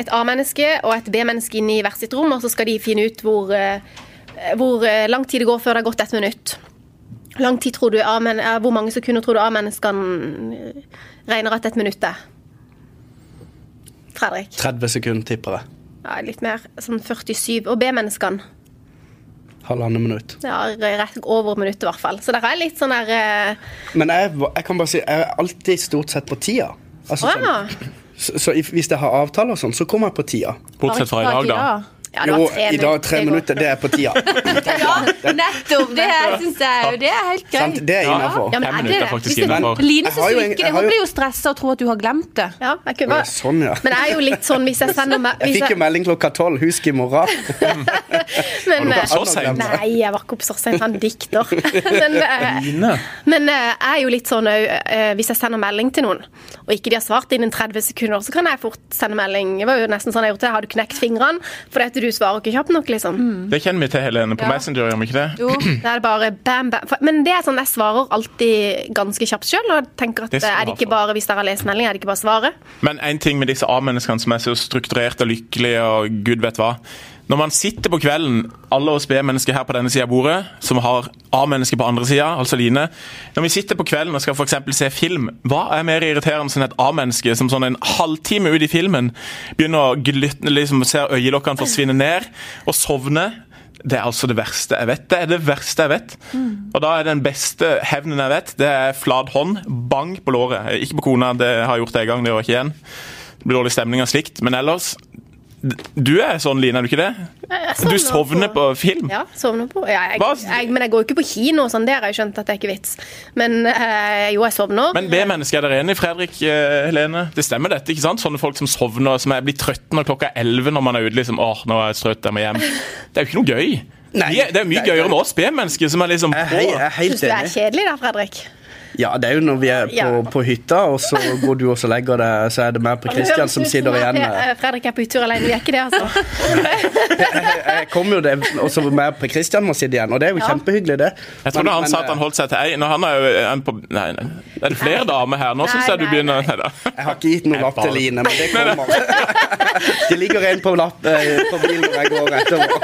et A-menneske og et B-menneske inn i hvert sitt rom, og så skal de finne ut hvor, uh, hvor uh, lang tid det går før det har gått ett minutt. Lang tid tror du uh, Hvor mange sekunder tror du A-menneskene regner at et minutt er? Fredrik? 30 sekunder, tipper jeg. Ja, litt mer. Sånn 47. Og B-menneskene? Halvannet minutt. Ja, rett over minuttet i hvert fall. Så det er litt sånn der uh... Men jeg, jeg, kan bare si, jeg er alltid stort sett på tida. Altså, sånn, så, så hvis jeg har avtaler og sånn, så kommer jeg på tida. Bortsett fra i dag, da. Ja, det Jo, var tre i dag tre minutter, det er på tida. Ja, nettopp! Det syns jeg jo det er helt Sant? greit. Det er innafor. Ja, men Fem er det minutter er faktisk innafor. Line Jeg har syns jo jo ikke det. jeg Hun blir jo stressa og tror at du har glemt det. Ja, jeg kunne bare... Sånn, ja. Men jeg er jo litt sånn hvis jeg sender meg Jeg fikk jo melding klokka tolv. Husk i morgen. men, var du så eh. Nei, jeg var ikke oppe så sent. Han dikter. men, eh, Line. men eh, jeg er jo litt sånn òg Hvis jeg sender melding til noen, og ikke de har svart innen 30 sekunder, så kan jeg fort sende melding. Det var jo nesten sånn jeg gjorde det. Har du knekt fingrene? Fordi at du svarer ikke kjapt nok, liksom. Det kjenner vi til, Helene. På Ja. Messenger, gjør vi ikke det? Jo. det er bare bam, bam. Men det er sånn, jeg svarer alltid ganske kjapt sjøl. Og tenker at Det er det ikke bare hvis dere har lest melding, er det ikke bare svaret? Men en ting med disse A-menneskene som er så strukturerte og lykkelige og gud vet hva. Når man sitter på kvelden, alle oss B-mennesker her på denne sida av bordet, som har A-mennesker på andre sida, altså Line Når vi sitter på kvelden og skal f.eks. se film, hva er mer irriterende enn et A-menneske som sånn en halvtime ut i filmen begynner å glytte, liksom ser øyelokkene forsvinne ned og sovne? Det er altså det verste jeg vet. Det er det verste jeg vet. Og da er den beste hevnen jeg vet, det er flat hånd, bang på låret. Ikke på kona, det har jeg gjort det en gang, det gjør jeg ikke igjen. Det blir dårlig stemning av slikt. Men ellers Du er sånn, Line, er du ikke det? Sovner Du sovner på film? Ja, sovner på. Ja, jeg, jeg, men jeg går jo ikke på kino, og sånn, det har jeg skjønt at det er ikke vits. Men øh, jo, jeg sovner. Men B-mennesket er dere enig, Fredrik eh, Helene? Det stemmer dette, ikke sant? Sånne folk som sovner, som er blir trøtte når klokka er 11 når man er ute liksom åh, nå er jeg trøtt, jeg må hjem. Det er jo ikke noe gøy. Nei. Er- det er mye Nei, gøyere med oss B-mennesker som er liksom Jeg hei- jeg på. er helt Syns du jeg er kjedelig da, Fredrik? Ja, det er jo når vi er på, Ja. på hytta, og så går du også og legger deg, så er det mer på Kristian som sitter igjen. med Fredrik er på hyttetur alene. Vi er ikke det, altså. Jeg kommer jo det, og så mer på Kristian må sitte igjen, og det er jo kjempehyggelig, det. Jeg trodde han men, sa at han holdt seg til ei. Når han er jo en på Nei, nei. Er det flere damer her? Nå syns jeg du begynner nei. Nei da. Jeg har ikke gitt noen Jeg lapp til Line, men det kommer. Det ligger en på, lapp, eh, på bilen når jeg går etterpå.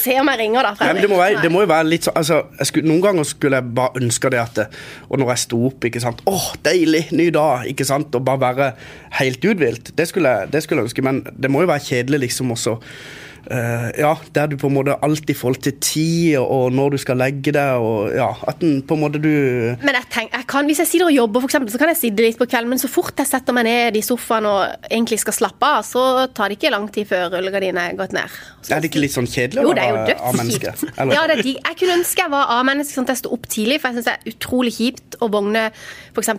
Se om jeg ringer, da, Nei, men Fredrik. det, må være, det må jo være litt sånn altså, skulle, Noen ganger skulle jeg bare ønske det at det, Og når jeg sto opp, ikke sant Åh, deilig, ny dag, ikke sant Og bare være helt uthvilt. Det det skulle jeg ønske, men det må jo være kjedelig liksom også Ja, der du på en måte alltid forhold til tid, og når du skal legge deg, og ja At den på en måte du Men jeg tenker, jeg kan, hvis jeg sitter og jobber, for eksempel, så kan jeg sitte litt på kvelden, men så fort jeg setter meg ned i sofaen og egentlig skal slappe av, så tar det ikke lang tid før rullegardinen er gått ned. Så Er det ikke litt sånn kjedelig å være A-menneske? Ja, det er digg. Jeg kunne ønske jeg var A-menneske, sånn at jeg sto opp tidlig, for jeg syns det er utrolig kjipt å vågne f.eks.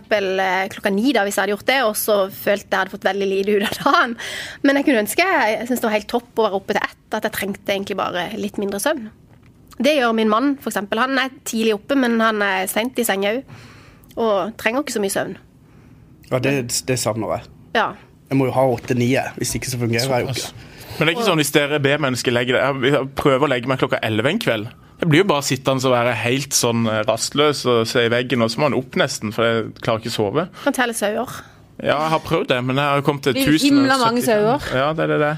klokka ni, da, hvis jeg hadde gjort det, og så følte jeg hadde fått veldig lite ut av dagen. Men jeg kunne ønske jeg syns det var helt topp å være oppe til ett, at jeg trengte egentlig bare litt mindre søvn. Det gjør min mann, f.eks. Han er tidlig oppe, men han er seint i senga òg. Og trenger ikke så mye søvn. Ja, det, det savner jeg. Ja. Jeg må jo ha åtte-ni, hvis ikke så fungerer jeg jo ikke. Men det er ikke sånn hvis dere B-mennesker legger det Jeg prøver å legge meg klokka 11 en kveld. Jeg blir jo bare sittende og være helt sånn eh, rastløs og se i veggen, og så må han opp nesten, for jeg klarer ikke å sove. Kan telle sauer. Ja, jeg har prøvd det, men jeg har kommet til Det er jo 1075. himla mange sauer. Ja, det er det.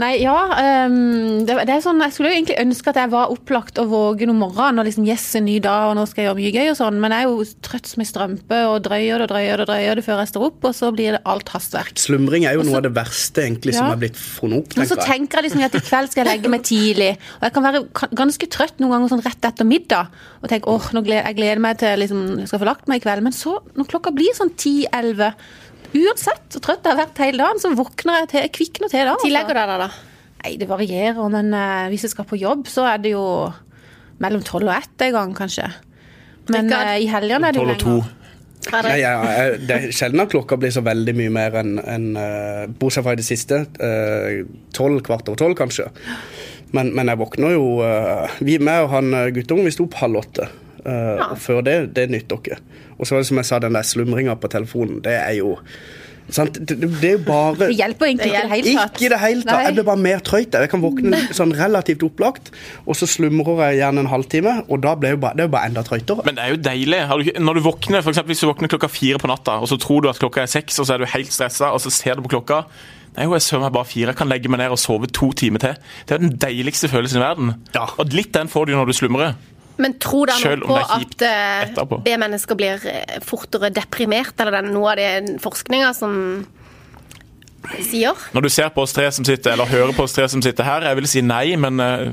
Nei, ja Um, det, det er sånn, Jeg skulle jo egentlig ønske at jeg var opplagt og våge om morgenen og liksom yes, en ny dag og nå skal jeg gjøre mye gøy og sånn, men jeg er jo trøtt som ei strømpe og drøyer det og drøyer det, drøyer det før jeg står opp, og så blir det alt hastverk. Slumring er jo noe av det verste egentlig som Ja. er blitt funnet opp, tenker jeg. tenker jeg. tenker jeg liksom at i kveld skal jeg legge meg tidlig. Og jeg kan være ganske trøtt noen ganger sånn rett etter middag. Og tenke åh, nå gleder, jeg gleder meg til liksom, jeg skal få lagt meg i kveld. Men så, når klokka blir sånn 10-11, uansett så trøtt jeg har vært hele dagen, så våkner jeg til, jeg kvikner til da. altså. Tillegger deg det, da? Nei, det varierer, men uh, hvis jeg skal på jobb, så er det jo mellom 12 og 1 en gang, kanskje. Men eh, i helgene er det jo 12 og 2. lenger. Nei, ja, jeg- det er sjelden at klokka blir så veldig mye mer enn en, uh, Bortsett fra i det siste. Tolv, uh, kvart over tolv, kanskje. Men, men jeg våkner jo uh, Vi med og han eh, guttungen vi sto opp halv åtte. Eh, og Før det, det nytter ikke. Og så var det som jeg sa, den der slumringa på telefonen, det er jo sant? Det, det er bare Det hjelper egentlig ikke i det hele tatt. Ikke i det hele tatt. Nei. Jeg blir bare mer trøyt. Jeg kan våkne sånn relativt opplagt, og så slumrer jeg gjerne en halvtime, og da blir jeg jo bare, det er bare enda trøytere. Men det er jo deilig. Har du, når du våkner, for eksempel, Hvis du våkner klokka fire på natta, og så tror du at klokka er seks, og så er du helt stressa, og så ser du på klokka Nei, jeg sover meg bare fire. Jeg kan legge meg ned og sove to timer til. Det er den deiligste følelsen i verden. Ja. Og litt den får du når du slumrer. Men tror dere på det er at eh, etterpå. B-mennesker blir eh, fortere deprimert, eller den, noe av det forskninga som sier? Når du ser på oss tre som sitter, eller hører på oss tre som sitter her, jeg vil si nei, men uh,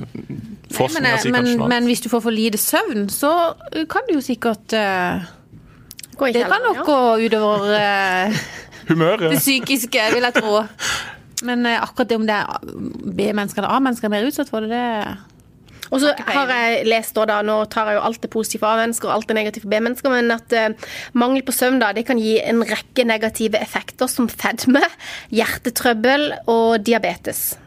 forskninga eh, sier men, kanskje noe. men hvis du får for lite søvn, så eh, kan det jo sikkert uh, Gå i Det kan nok gå utover uh, Humøret. det psykiske, vil jeg tro. Men uh, akkurat det om det er B-mennesker eller A-mennesker er mer utsatt for det, det Og så har jeg lest, da, da, nå tar jeg jo alt det positive for A-mennesker og alt det negative for B-mennesker, men at uh, mangel på søvn da, det kan gi en rekke negative effekter som fedme, hjertetrøbbel og diabetes.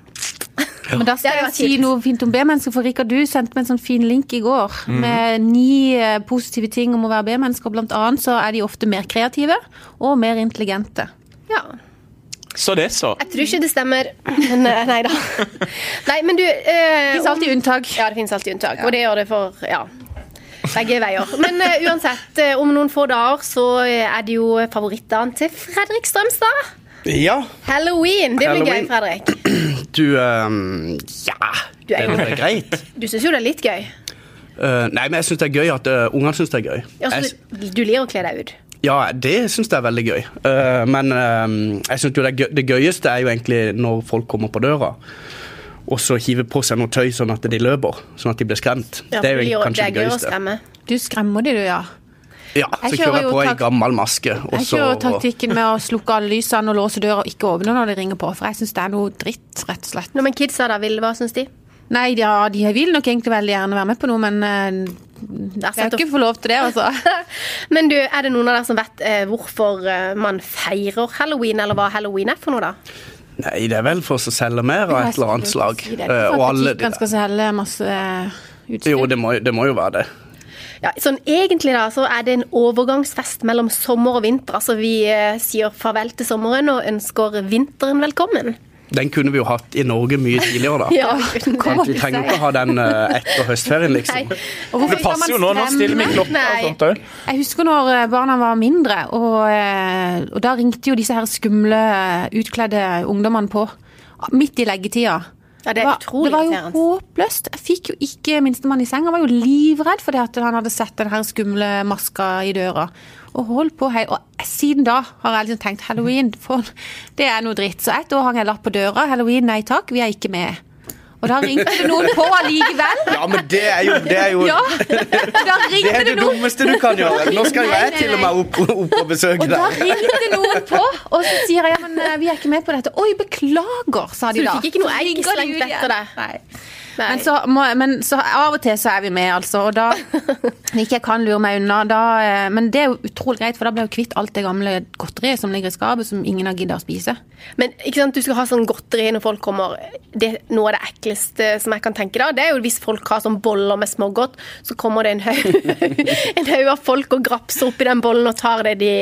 Men da skal jeg si noe fint om B-mennesker, for Rikard, du sendte meg en sånn fin link i går Mhm. med ni eh, positive ting om å være B-mennesker. Blant annet så er de ofte mer kreative og mer intelligente. Ja. Så det, så. Jeg tror ikke det stemmer, men eh, nei da. Nei, men du øh, Det finnes alltid unntak. Ja, det finnes alltid unntak, og det gjør det for ja, begge veier. Men uh, uansett, eh, om noen få dager så eh, er det jo favorittdagen til Fredrik Strømstad. Ja, Halloween. Det blir gøy, Fredrik. du ehm, Ja, Du er det blir er greit. Du syns jo det er litt gøy. Uh, nei, men jeg syns det er gøy at uh, ungene syns det er gøy. Ja, Jeg, du, du liker å kle deg ut. Ja, det syns jeg er veldig gøy. Uh, men uh, jeg synes jo det, gøy, det gøyeste er jo egentlig når folk kommer på døra. Og så hiver på seg noe tøy sånn at de løper, sånn at de blir skremt. Ja, det er jo kanskje det gøyeste. skremme. Du skremmer de, du, ja. Ja, Jeg Så kjører kjører jeg på ei gammel maske, og Jeg så kjører taktikken med å slukke alle lysene og låse døra og ikke åpne når de ringer på, for jeg syns det er noe dritt, rett og slett. Nå, men kidsa da, vil, hva syns de? Nei, ja, de vil nok egentlig veldig gjerne være med på noe, men eh, jeg har ikke fått lov til det, altså. Men du, er det noen av dere som vet eh, hvorfor eh, man feirer halloween, eller hva halloween er for noe, da? Nei, det er vel for å selge mer av et eller annet slag. Si det. er For og at alle de skal selge masse eh, utstyr. Jo, det må, det må jo være det. Ja, sånn Egentlig da, så er det en overgangsfest mellom sommer og vinter. Altså Vi eh, sier farvel til sommeren og ønsker vinteren velkommen. Den kunne vi jo hatt i Norge mye tidligere, da. Ja, vi det. Trenger jo ikke ha den eh, etter høstferien, liksom. Og Det passer jo nå, nå stiller vi klokka og sånt òg. Jeg husker når eh, barna var mindre, og, eh, og da ringte jo disse her skumle, utkledde ungdommene på. Midt i leggetida. Ja, det er var- utrolig det var jo håpløst. Jeg fikk jo ikke minstemann i seng. Han var jo livredd fordi at han hadde sett den her skumle maska i døra. Og holdt på hei. Og siden da har jeg liksom tenkt halloween, for det er noe dritt. Så et år hang jeg lapp på døra. Halloween, nei takk, vi er ikke med. Og da ringte det noen på allikevel. Ja, men det er jo, det er jo Ja, da det er det det dummeste du kan gjøre. Nå skal jo jeg til og med opp, opp og besøke deg. Og da ringte noen på, og så sier jeg ja, men eh, vi er ikke med på dette. Oi, beklager, sa de da. Så du fikk ikke noe egg slengt etter deg? Nei. Men, så, må, men så av og til så er vi med, altså. Og da ikke jeg kan lure meg unna, da eh, Men det er jo utrolig greit, for da blir jeg kvitt alt det gamle godteriet som ligger i skapet, som ingen har giddet å spise. Men ikke sant, du skal ha sånn godteri når folk kommer. Det, noe av det ekleste som jeg kan tenke da, det er jo hvis folk har sånn boller med smågodt, så kommer det en haug av folk og grapser oppi den bollen og tar det de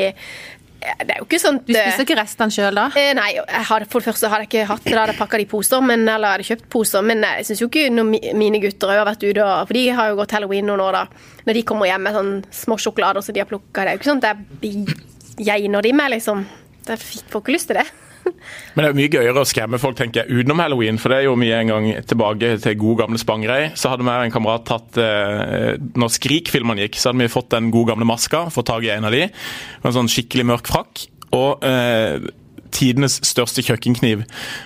det er jo ikke sånn Du spiser ikke restene sjøl da? Eh, nei, jeg hadde, for det første hadde jeg ikke hatt det da jeg pakka de poser, men, eller hadde kjøpt poser. Men jeg syns jo ikke når mine gutter har vært ute, og, for de har jo gått halloween noen år, da. Når de kommer hjem med sånn små sjokolader som de har plukka, det er jo ikke sånn at jeg geiner de med, liksom. Jeg får ikke lyst til det. Men det er jo mye gøyere å skremme folk tenker jeg, utenom halloween. For det er jo mye en gang tilbake til gode gamle Spangereid. Så hadde vi og en kamerat tatt eh, Når Skrik-filmene gikk, så hadde vi fått den gode gamle maska. Fått tak i en av de. En sånn skikkelig mørk frakk. Og eh, tidenes største kjøkkenkniv.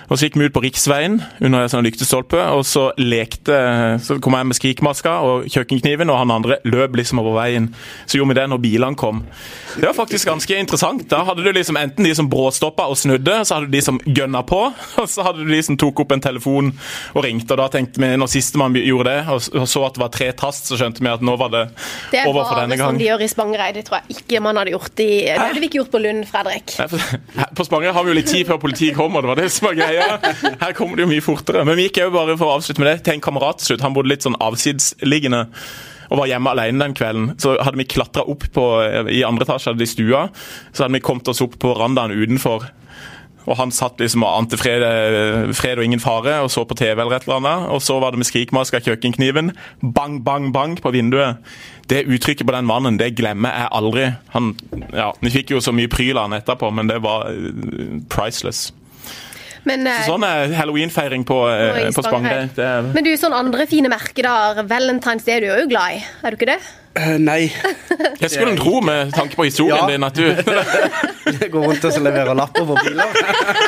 Og Så gikk vi ut på riksveien under en sånn lyktestolpe, og så lekte Så kom jeg med skrikmaska og kjøkkenkniven, og han andre løp liksom over veien. Så gjorde vi det når bilene kom. Det var faktisk ganske interessant. Da hadde du liksom enten de som bråstoppa og snudde, så hadde du de som gønna på, og så hadde du de som tok opp en telefon og ringte. Og da tenkte vi, når sistemann gjorde det, og så at det var tre tast, så skjønte vi at nå var det, Det for over for Det var sånn som de gjør i Spangereid. Det tror jeg ikke man hadde gjort i Det hadde vi ikke gjort på Lund, Fredrik. På Spangereid har vi jo litt tid før politiet kommer, det var det som var greia. Her kommer det jo mye fortere. Men vi gikk jo bare for å avslutte med det til en kamerat til slutt. Han bodde litt sånn avsidesliggende og var hjemme alene den kvelden. Så hadde vi klatra opp på, i andre etasje hadde de stua, så hadde vi kommet oss opp på verandaen utenfor. Og han satt liksom og ante fred, fred og ingen fare og så på TV eller et eller annet. Og så var det med skrikmaska kjøkkenkniven. Bang, bang, bang på vinduet. Det uttrykket på den mannen, det glemmer jeg aldri. Han, ja, Vi fikk jo så mye pryl av han etterpå, men det var eh, priceless. Men, eh, Så sånn er halloweenfeiring på, eh, på. Er men du, sånn andre fine merkedager, Valentine's Day er du jo glad i, er du ikke det? Eh, nei. Jeg skulle tro, med tanke på historien Ja. din, at du går rundt og leverer lapper på biler.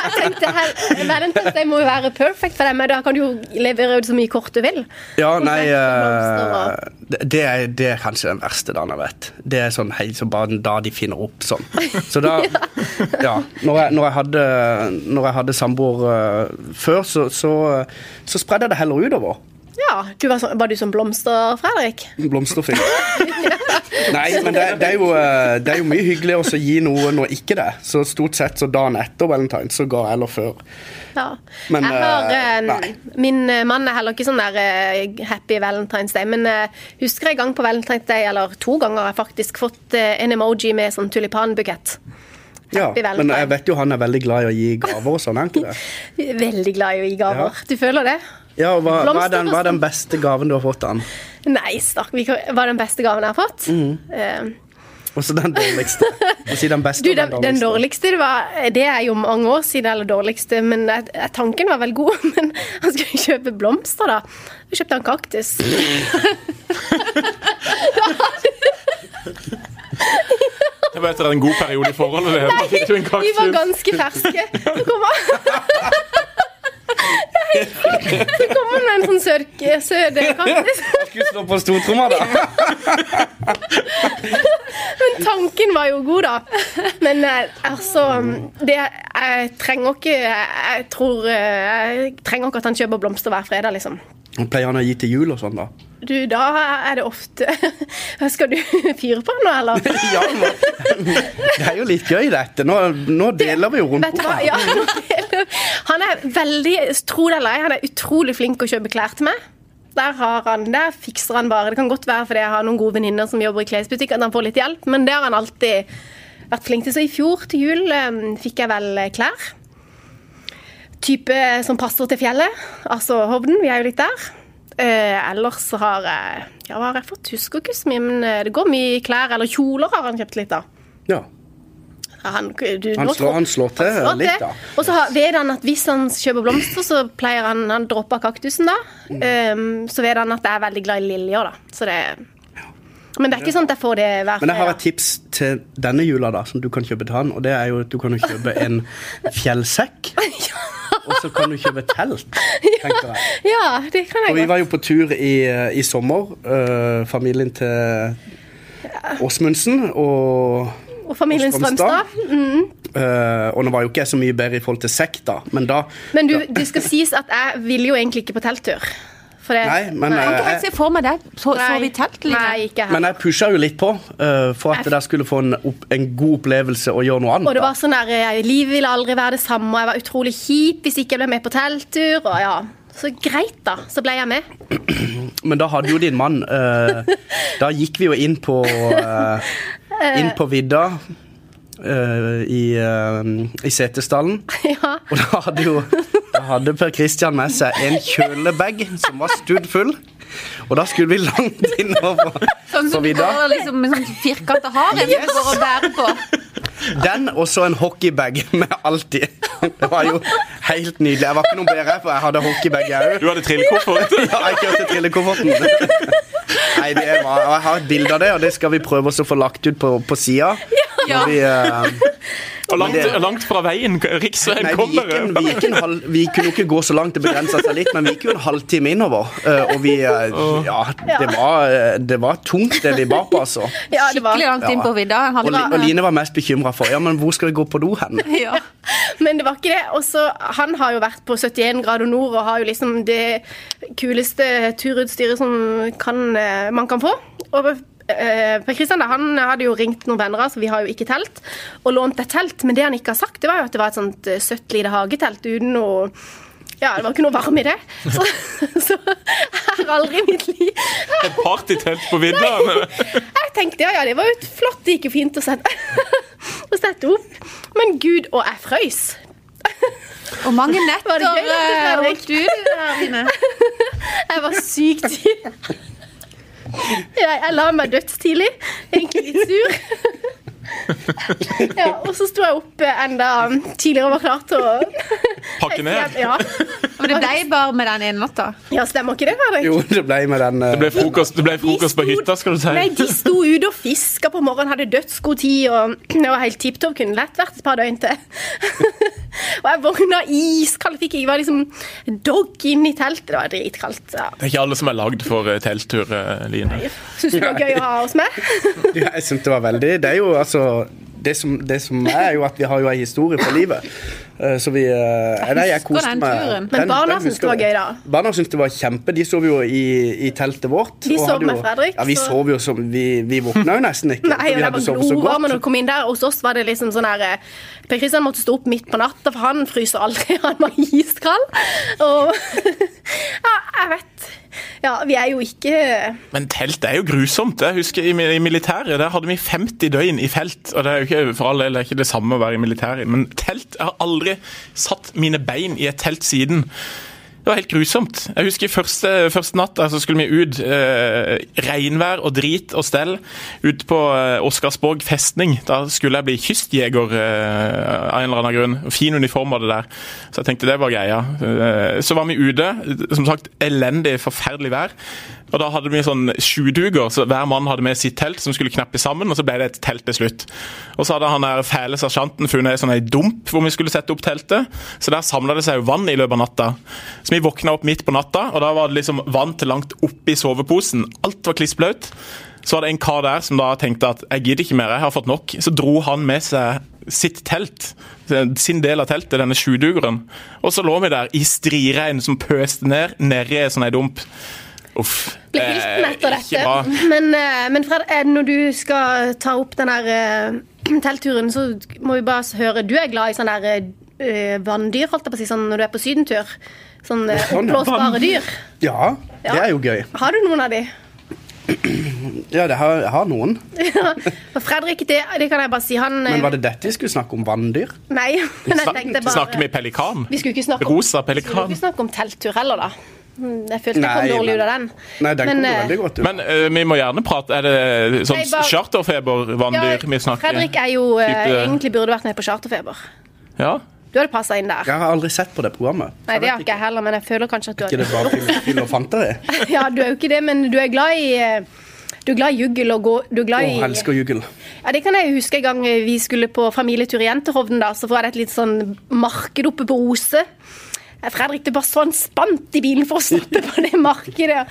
Jeg tenkte her, Valentine's Day må jo være perfekt for deg, men da kan du jo levere ut så mye kort du vil. Ja, nei eh, det, det, er, det er kanskje den verste dagen jeg vet. Det er sånn helt som bare da de finner opp sånn. Så da Ja. Når jeg, når jeg hadde, når jeg hadde samboer uh, før, så, så, så spredde jeg det heller utover. Ja, du var, sånn, var du som blomster, Fredrik? Blomsterfyr. Nei, men det, det, er jo, eh, det er jo mye hyggeligere å gi noe når ikke det. Så stort sett så dagen etter valentine så ga jeg eller før. Ja. Men, jeg har, eh, eh, nei. min mann er heller ikke sånn der happy Valentine's Day, men husker en gang på Valentine's Day, eller to ganger, har jeg faktisk fått en emoji med sånn tulipanbukett. Ja, men jeg vet jo han er veldig glad i å gi gaver og sånn, er han ikke det? Veldig glad i å gi gaver. Du føler det? Ja, og hva, hva, er den, hva er den beste gaven du har fått av han? Nei, stakk. hva er den beste gaven jeg har fått? Eh, Og så den dårligste. Si den beste Du, og den, den dårligste, det, var, det er jo mange år siden, eller dårligste, men jeg, tanken var vel god. Men han skulle kjøpe blomster, da. Så kjøpte han kaktus. Det var etter en god periode i forholdet. Nei, De var ganske ferske. Så kom han så kommer det en sånn søt, søt. Skulle slå på stortromma, da. Men tanken var jo god, da. Men eh, altså det, Jeg trenger ikke Jeg tror eh, Jeg trenger ikke at han kjøper blomster hver fredag, liksom. Pleier han å gi til jul og sånn, da? Du, da er det ofte Skal du fyre på nå, eller? Ja, men, det er jo litt gøy, dette. Nå, nå deler vi jo rundt Vet hva? bordet. Ja, han er veldig, tro det eller ei, han er utrolig flink å kjøpe klær til meg. Der, har han, der fikser han bare. Det kan godt være fordi jeg har noen gode venninner som jobber i klesbutikk, at han får litt hjelp, men det har han alltid vært flink til. Så i fjor til jul eh, fikk jeg vel eh, klær. Type som passer til fjellet. Altså Hovden, vi er jo litt der. Eh, ellers så har jeg Ja, hva har jeg fått? Husker ikke så mye, men eh, det går mye klær. Eller kjoler har han kjøpt litt av. Ja. Han, du, Han slår, han slår til slår litt, til. da. Og så vet han at hvis han kjøper blomster, så pleier han Han dropper kaktusen, da. Mm. Um, så vet han at jeg er veldig glad i liljer, da. Så det Men det er ikke sånn at jeg får det hver Men jeg har et tips til denne jula da, som du kan kjøpe til han. Og det er jo at du kan kjøpe en fjellsekk. Og så kan du kjøpe telt, tenker jeg. Ja, det kan jeg Og vi var jo på tur i, i sommer, øh, familien til Åsmundsen og Og familien Strømstad. Strømstad. Uh, Og nå var jo ikke jeg så mye bedre i forhold til sekk, da, men da Men du, det skal sies at jeg ville jo egentlig ikke på telttur. For det, Nei, men, Jeg kan ikke eh, helt se for meg det. Så, så vi telt litt? Nei, ikke her. Men jeg pusha jo litt på uh, for at dere skulle få en, opp, en god opplevelse og gjøre noe annet. Og det var sånn der, jeg, Livet ville aldri være det samme, og jeg var utrolig kjip hvis ikke jeg ble med på telttur. Og ja, Så greit, da. Så ble jeg med. Men da hadde jo din mann uh, Da gikk vi jo inn på uh, Inn på vidda. Uh, i, uh, i Setesdalen. Ja. Og da hadde jo hadde Per Kristian med seg en kjølebag som var studd full. Og da skulle vi langt innover Sånn som som du går liksom med sånn firkanta haren for å bære på. Den og så en hockeybag med alt i. Det var jo helt nydelig. Jeg var ikke noe bedre, for jeg hadde hockeybag jeg òg. Du hadde trillekoffert. Ja, jeg kjørte trillekofferten. Nei, det var, jeg har et bilde av det, og det skal vi prøve oss å få lagt ut på, på sida. Ja. Vi, uh, Og langt, det- langt fra veien. Riksveien nei, kommer. en, vi, gikk en halv, vi kunne jo ikke gå så langt, det begrensa seg litt, men vi gikk jo en halvtime innover. Uh, og vi uh, Ja, det var, eh, det var tungt, det vi bar på, altså. ja, det var Skikkelig langt inn på vidda. Og, og. Line var mest bekymra for ja, men hvor skal vi gå på do hen. Ja. Men det var ikke det. Og så, han har jo vært på 71 grader nord og har jo liksom det kuleste turutstyret som kan, eh, man kan få. Og eh, Per Kristian da, han hadde jo ringt noen venner, så vi har jo ikke telt, og lånt et telt. Men det han ikke har sagt, det var jo at det var et sånt eh, søtt lite hagetelt uten noe ja, det var ikke noe varme i det. Så, så jeg har aldri i mitt liv Et partytelt på vidda. Jeg tenkte ja, ja, det var jo flott, det gikk jo fint å sette, å sette opp. Men gud, og jeg frøys. Og mange netter Var det gøy, dette, eh, holdt du der, inne. Jeg var sykt tidlig. Jeg, jeg la meg dødstidlig. Egentlig litt sur. Ja, og så sto jeg opp enda tidligere og var klar til å Pakke ned. Ja, Men det ble bare med den ene natta. ja stemmer ikke det, Fredrik? Jo, det ble med den uh... Det ble frokost, det ble frokost på hytta, skal du si. Nei, de sto ute og fiska på morgenen, hadde dødsgod tid, og det var helt tipp topp. Kunne lett vært et par døgn til. Og jeg våkna iskald, fikk jeg var liksom dog inn i teltet. Det var dritkaldt. Ja. Det er ikke alle som er lagd for eh, telttur, eh, Line. Syns du det var gøy å ha oss med? Ja, jeg synes det var veldig Det er jo altså det som, det som er jo at vi har jo en historie for livet. Eh, Så vi eh, Nei, jeg koste meg. Men barna syntes det var gøy, da? Barna syntes det var kjempe. De sov jo i, i teltet vårt. De sov med jo, Fredrik, Ja, vi så- sov jo som Vi, vi våkna jo nesten ikke. Nei, vi det hadde var sovet så godt. når du kom inn der. Hos oss var det liksom sånn her eh, Per Kristian måtte stå opp midt på natta, for han fryser aldri. Han var iskald. Og Ja, jeg vet. Ja, vi er jo ikke Men telt er jo grusomt. Jeg husker I, i militæret der hadde vi 50 døgn i felt. og Det er jo ikke for all del det er ikke det samme å være i militæret, men telt Jeg har aldri satt mine bein i et telt siden. Det var helt grusomt. Jeg husker første, første natta så skulle vi ut. Eh, regnvær og drit og stell. Ut på eh, Oscarsborg festning. Da skulle jeg bli kystjeger eh, av en eller annen grunn. Fin uniform var det der. Så jeg tenkte det var greia. Eh, så var vi ute. Som sagt, elendig, forferdelig vær. Og da hadde vi sånn sjuduger, så hver mann hadde med sitt telt som skulle knappe sammen, og så ble det et telt til slutt. Og så hadde han der fæle sersjanten funnet ei sånn dump hvor vi skulle sette opp teltet. Så der samla det seg jo vann i løpet av natta. Så vi våkna opp midt på natta, og da var det liksom vann til langt oppi soveposen. Alt var klissblaut. Så var det en kar der som da tenkte at jeg gidder ikke mer, jeg har fått nok. Så dro han med seg sitt telt, sin del av teltet, denne sjudugeren. Og så lå vi der i striregn som pøste ned, nedi ei sånn ei dump. Uff. ble hilten eh, etter dette. Men, eh, men Fred, eh, når du skal ta opp den her eh, teltturen, så må vi bare høre Du er glad i sånne der, uh, vanndyr, holdt jeg på å si, sånn når du er på sydentur? Sånn eh, Sånn, oppblåsbare dyr. Ja, det er jo gøy. Har du noen av de? Ja, det har, jeg har noen. For Fredrik, det, det kan jeg bare si. Han eh, Men var det dette vi skulle snakke om? Vanndyr? Nei, men jeg tenkte bare Snakke vi pelikan? Vi skulle ikke snakke om, Rosa vi skulle ikke snakke om telttur heller, da. Mm, Jeg følte jeg kom dårlig ut av den. Nei, den Men, kom eh, veldig godt ut. Men uh, vi må gjerne prate. Er det sånn bare- charterfeber-vanndyr vi snakker? Fredrik er jo uh, Type- egentlig burde vært med på Charterfeber. Ja. Du hadde passa inn der. Jeg har aldri sett på det programmet. Nei, det har ikke jeg heller, men jeg føler kanskje at du Ikke det bra bare fyll, og fanteri? Ja, du er jo ikke det, men du er glad i uh, du er glad i juggel og gå Du er glad i elsker juggel. Ja, Det kan jeg huske en gang vi skulle på familietur i Jentehovden. da, Så var det et litt sånn marked oppe på Ose. Fredrik det bare sånn spant i bilen for å stoppe på det markedet.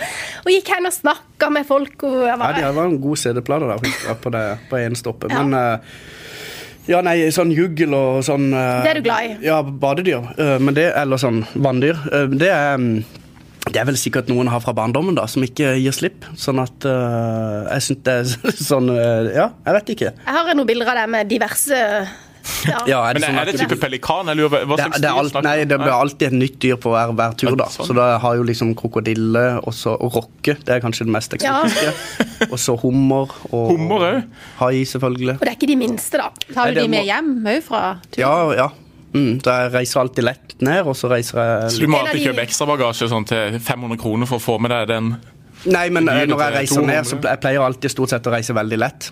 Og gikk hen og snakka med folk. Og jeg Ja, de var en god CD-plate på det på en stoppet. Ja. Men eh, ja, nei, sånn juggel og sånn eh, Det er du glad i? Ja, badedyr. eh, men det, eller sånn vanndyr. det er mm, det er vel sikkert noen har fra barndommen da, som ikke gir slipp. Sånn at uh, jeg syns det er sånn uh, Ja, jeg vet ikke. Jeg har noen bilder av deg med diverse Ja, Men sånn er det du- type pelikan? Eller hva det, slags det, er alt, nei, det blir alltid et nytt dyr på hver, hver tur. da Sånn. Så da har jo liksom krokodille og så rocke. Det er kanskje det mest eksotiske. Og så hummer. Og Hummer hai, selvfølgelig. Og det er ikke de minste, da. Tar du de med må- hjem òg fra tur? Ja, ja. Mm, så jeg reiser alltid lett ned, og så reiser Så du må alltid kjøpe ekstrabagasje sånn til 500 kroner for å få med deg den? Nei, men eh, når jeg reiser reiser ned, så jeg pleier alltid stort sett å reise veldig lett.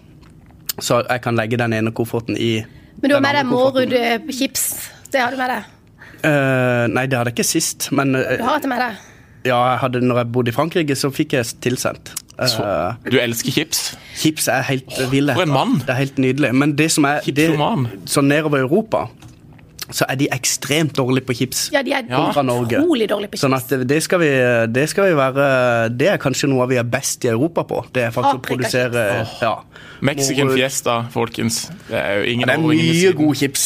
Så jeg kan legge den ene kofferten i Men du har med deg. Mårud-chips. Det har du med deg. Uh, nei, det hadde jeg ikke sist, men uh, Du har det med deg. ja, jeg hadde, når jeg bodde i Frankrike, så fikk jeg tilsendt. Eh, Så, du elsker chips? chips er helt ville. for en mann. Det er helt nydelig. Men det som er det. Så nedover Europa så er de ekstremt dårlige på chips. Ja, de er Kontra Norge. dårlige på Sånn at det skal, vi, det skal vi være Det er kanskje noe vi er best i Europa på. Det er faktisk å produsere produsere ja. Mexican fiesta, folkens. Det er jo ingen Det er mye gode god chips.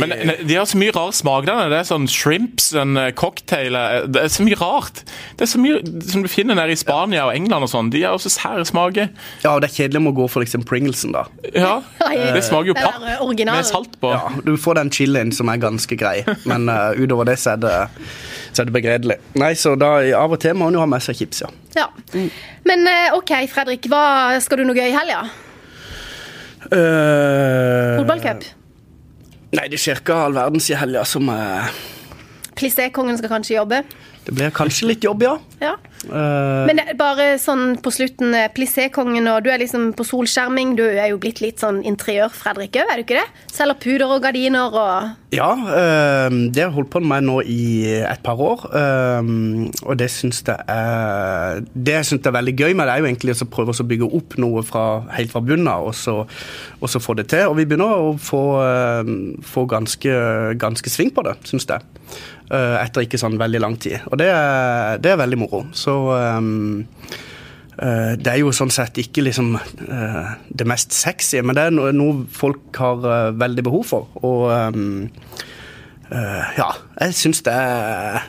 Men de har så mye rar smak. der. Det er sånn shrimps, en eh, cocktail eh, Det er så mye rart. Det er så mye som du finner nede i Spania og England og sånn. De har også sære smaker. ja, og det er kjedelig med å gå for liksom Pringlesen, da. Ja, det smaker jo papp med salt på. Ja, du får den chilien som er ganske grei, men uh, utover det så er det, så er det begredelig. Nei, så da av og til må hun jo ha med seg chips, ja. Ja. Men eh, OK, Fredrik. Hva Skal du noe gøy i helga? Uh, Fotballcup? Nei, det skjer ikke all verdens i helga som uh, Plissé-kongen skal kanskje jobbe? Det blir kanskje litt jobb, ja. Ja. Uh, Men det bare sånn på slutten, eh, plissé-kongen, og du er liksom på solskjerming. Du er jo blitt litt sånn interiør-Fredrik òg, er du ikke det? Selger puder og gardiner og ja, uh, det har jeg holdt på med nå i et par år. Uh, og det syns jeg er Det jeg er veldig gøy med det, er jo egentlig å prøve å bygge opp noe fra, helt fra bunnen av, og, så- og så få det til. Og vi begynner å få, få ganske, ganske sving på det, syns jeg. Uh, etter ikke sånn veldig lang tid. Og det er, det er veldig moro. Så um, det er jo sånn sett ikke liksom uh, det mest sexy, men det er noe, folk har veldig behov for. Og um, ja, jeg syns det er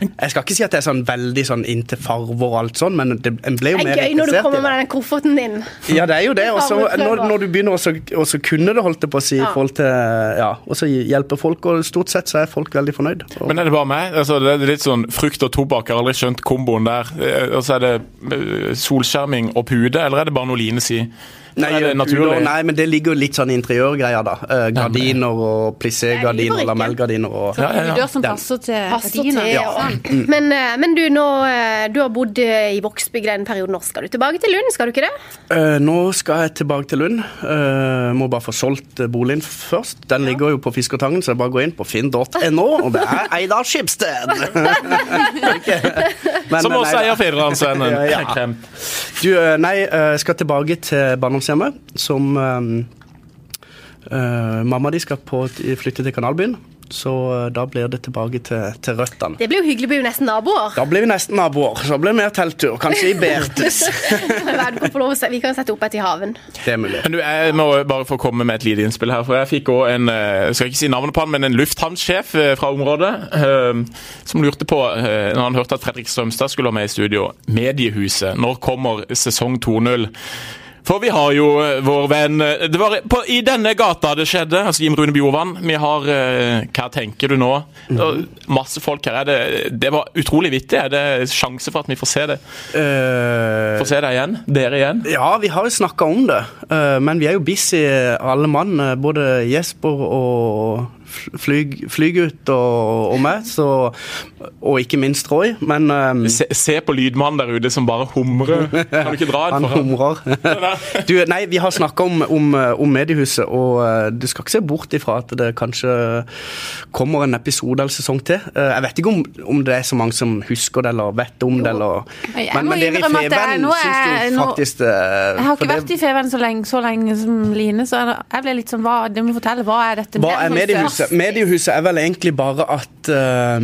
Jeg skal ikke si at det er sånn veldig sånn inntil farver og alt sånn, men det, en ble jo Det mer er gøy når du kommer med den kofferten din. Ja, det er jo det. Og så når, når du begynner å kunne det, holdt jeg på å si, i Ja. forhold til Ja, og så hjelper folk, og stort sett så er folk veldig fornøyd. Og, Men er det bare meg? Altså, det er litt sånn frukt og tobakk. Jeg har aldri skjønt komboen der. Eh, Og så er det eh, solskjerming og pude, eller er det bare noe Line sier? Nei, det naturlig? nei, men det ligger jo litt sånn interiørgreier, da. Eh, gardiner og plissé-gardiner, og lamellgardiner og Ja, ja, ja. Puder som passer til gardiner. Ja. Men, eh, men du, nå, eh, du har bodd eh, i Vågsbygd en periode. Nå skal du tilbake til Lund, skal du ikke det? Eh, nå skal jeg tilbake til Lund. Eh, må bare få solgt eh, boligen først. Den ligger jo på Fiskertangen, så jeg bare går inn på finn.no, og det er Eidar Skipsted! okay. Men, Som eh, også eier Fedrelandsvennen. Ja, ja. Du, eh, nei, eh, jeg skal tilbake til barndomshjemmet, som eh, eh, Mamma de skal på, flytte til Kanalbyen, så eh, da blir det tilbake til, til røttene. Det blir jo hyggelig, blir jo nesten naboer. Da blir vi nesten naboer. Så blir det mer telttur. Kanskje i Bertes. Er? Vi kan sette opp et i haven. Det er mulig. Men du, Jeg må bare få komme med et lite innspill her. for Jeg fikk også en jeg skal ikke si navnet på han, men en lufthavnsjef fra området som lurte på, når han hørte at Fredrik Strømstad skulle være med i studio, Mediehuset. Når kommer sesong 2.0? For vi har jo eh, vår venn eh, Det var på, i denne gata det skjedde, altså Jim Rune Bjorvann. Vi har uh, Hva tenker du nå? Og Masse folk her. Er det, det var utrolig vittig. Er det sjanse for at vi får se det? Uh, Får se deg igjen? Dere igjen? Ja, vi har jo snakka om det, Uh, men vi er jo busy alle mann. Både Jesper og flyg, Flygutt og, og meg, så, og ikke minst Roy. Men um, Se, se på lydmannen der ute som bare humrer. Kan du ikke dra en han for han? humrer. du, nei, vi har snakka om, om, om mediehuset, og uh, du skal ikke se bort ifra at det kanskje kommer en episode eller sesong til. Uh, Jeg vet ikke om, om det er så mange som husker det eller vet om det. Eller, Jeg Men, det er- nå er- syns jo faktisk det Jeg har ikke ikke det- vært i Feven så lenge, så lenge som Line, så jeg ble litt sånn hva, Du må fortelle, hva er dette? Hva er mediehuset? Mediehuset er vel egentlig bare at uh,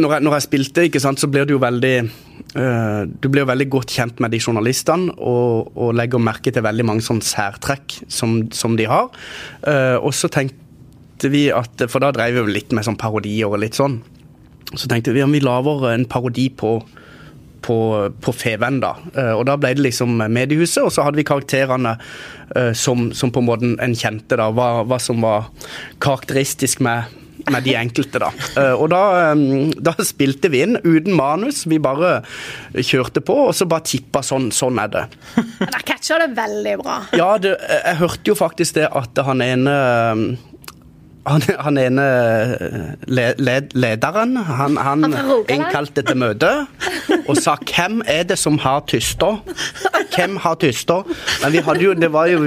når, jeg, når jeg spilte, ikke sant, så blir du jo veldig uh, Du blir jo veldig godt kjent med de journalistene og, og legger merke til veldig mange sånne særtrekk som, som de har. Uh, og så tenkte vi at For da drev vi jo litt med sånn parodier og litt sånn. Så tenkte vi om vi lager en parodi på på, på Feven, da. Eh, og da ble det liksom Mediehuset, og så hadde vi karakterene eh, som, som på en måte en kjente, da. Hva, hva som var karakteristisk med med de enkelte, da. Eh, og da, da, spilte vi inn uten manus. Vi bare kjørte på, og så bare tippa sånn. Sånn er det. Der catcha det veldig bra. Ja, det, jeg hørte jo faktisk det at han ene han, han ene le, led, lederen, han, han, Han innkalte til møte og sa 'Hvem er det som har tyster?' Hvem har tyster? Men vi hadde jo, det var jo,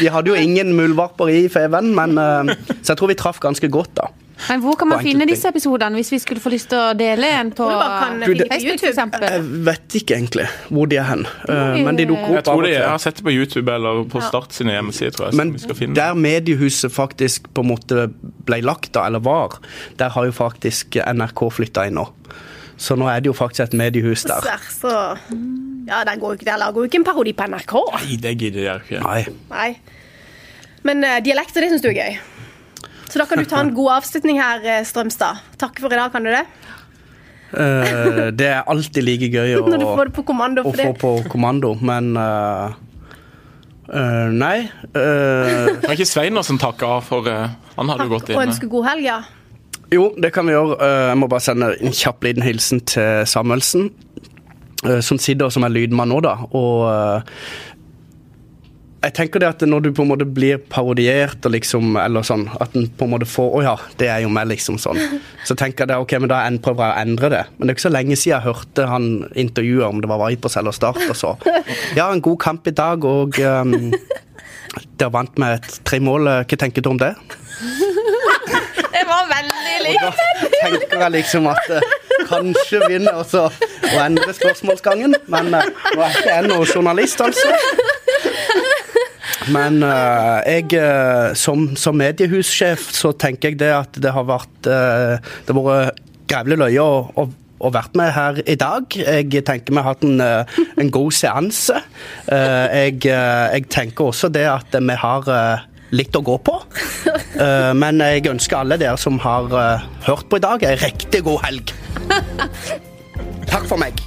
vi hadde jo ingen muldvarper i Feven, men, eh, så jeg tror vi traff ganske godt, da. Men hvor kan man finne disse episodene, hvis vi skulle få lyst til å dele en på du kan Du, det- på Facebook. Jeg vet ikke egentlig hvor de er hen, eh, men de dukker Jeg tror de har sett det på YouTube eller på Start sine hjemmesider. tror jeg, Men som vi skal finne. der mediehuset faktisk på en måte ble lagt, da, eller var, der har jo faktisk NRK flytta inn nå. Så nå er det jo faktisk et mediehus der. Så Ja, der går jo ikke, der lager jo ikke en parodi på NRK. Nei, det gidder jeg ikke. Nei. Nei. Men uh, dialekter, det syns du er gøy. Så da kan du ta en god avslutning her, eh, Strømstad. Takk for i dag, kan du det? Uh, det er alltid like gøy å, Når du får det på kommando. å få på kommando, men uh, uh, Nei. Det Kan ikke Svein som takke av, for han hadde jo gått inn. Og ønsker ønske god helg, ja. jo, det kan vi gjøre. Jeg må bare sende en kjapp liten hilsen til Samuelsen, som sitter som er lydmann nå, da. Og jeg tenker det at når du på en måte blir parodiert og liksom, eller sånn, at en på en måte får Å ja, det er jo meg, liksom sånn. Så tenker jeg ok, men da prøver jeg å endre det. Men det er ikke så lenge siden jeg hørte han intervjue om det var Vipers eller Start, og så Ja, en god kamp i dag, og um, dere vant med et tre mål. Hva tenker du om det? Det var veldig likt! Da tenker jeg liksom at eh, kanskje begynner også å endre spørsmålsgangen. Men eh, nå er ikke jeg noen journalist, altså. Men uh, jeg, eh, som, som mediehussjef, så tenker jeg det at det har vært uh, Det har vært grevlig løye å, å og vært med her i dag. Jeg tenker vi har hatt en, en god seanse. Jeg, jeg tenker også det at vi har litt å gå på. Men jeg ønsker alle dere som har hørt på i dag, en riktig god helg. Takk for meg.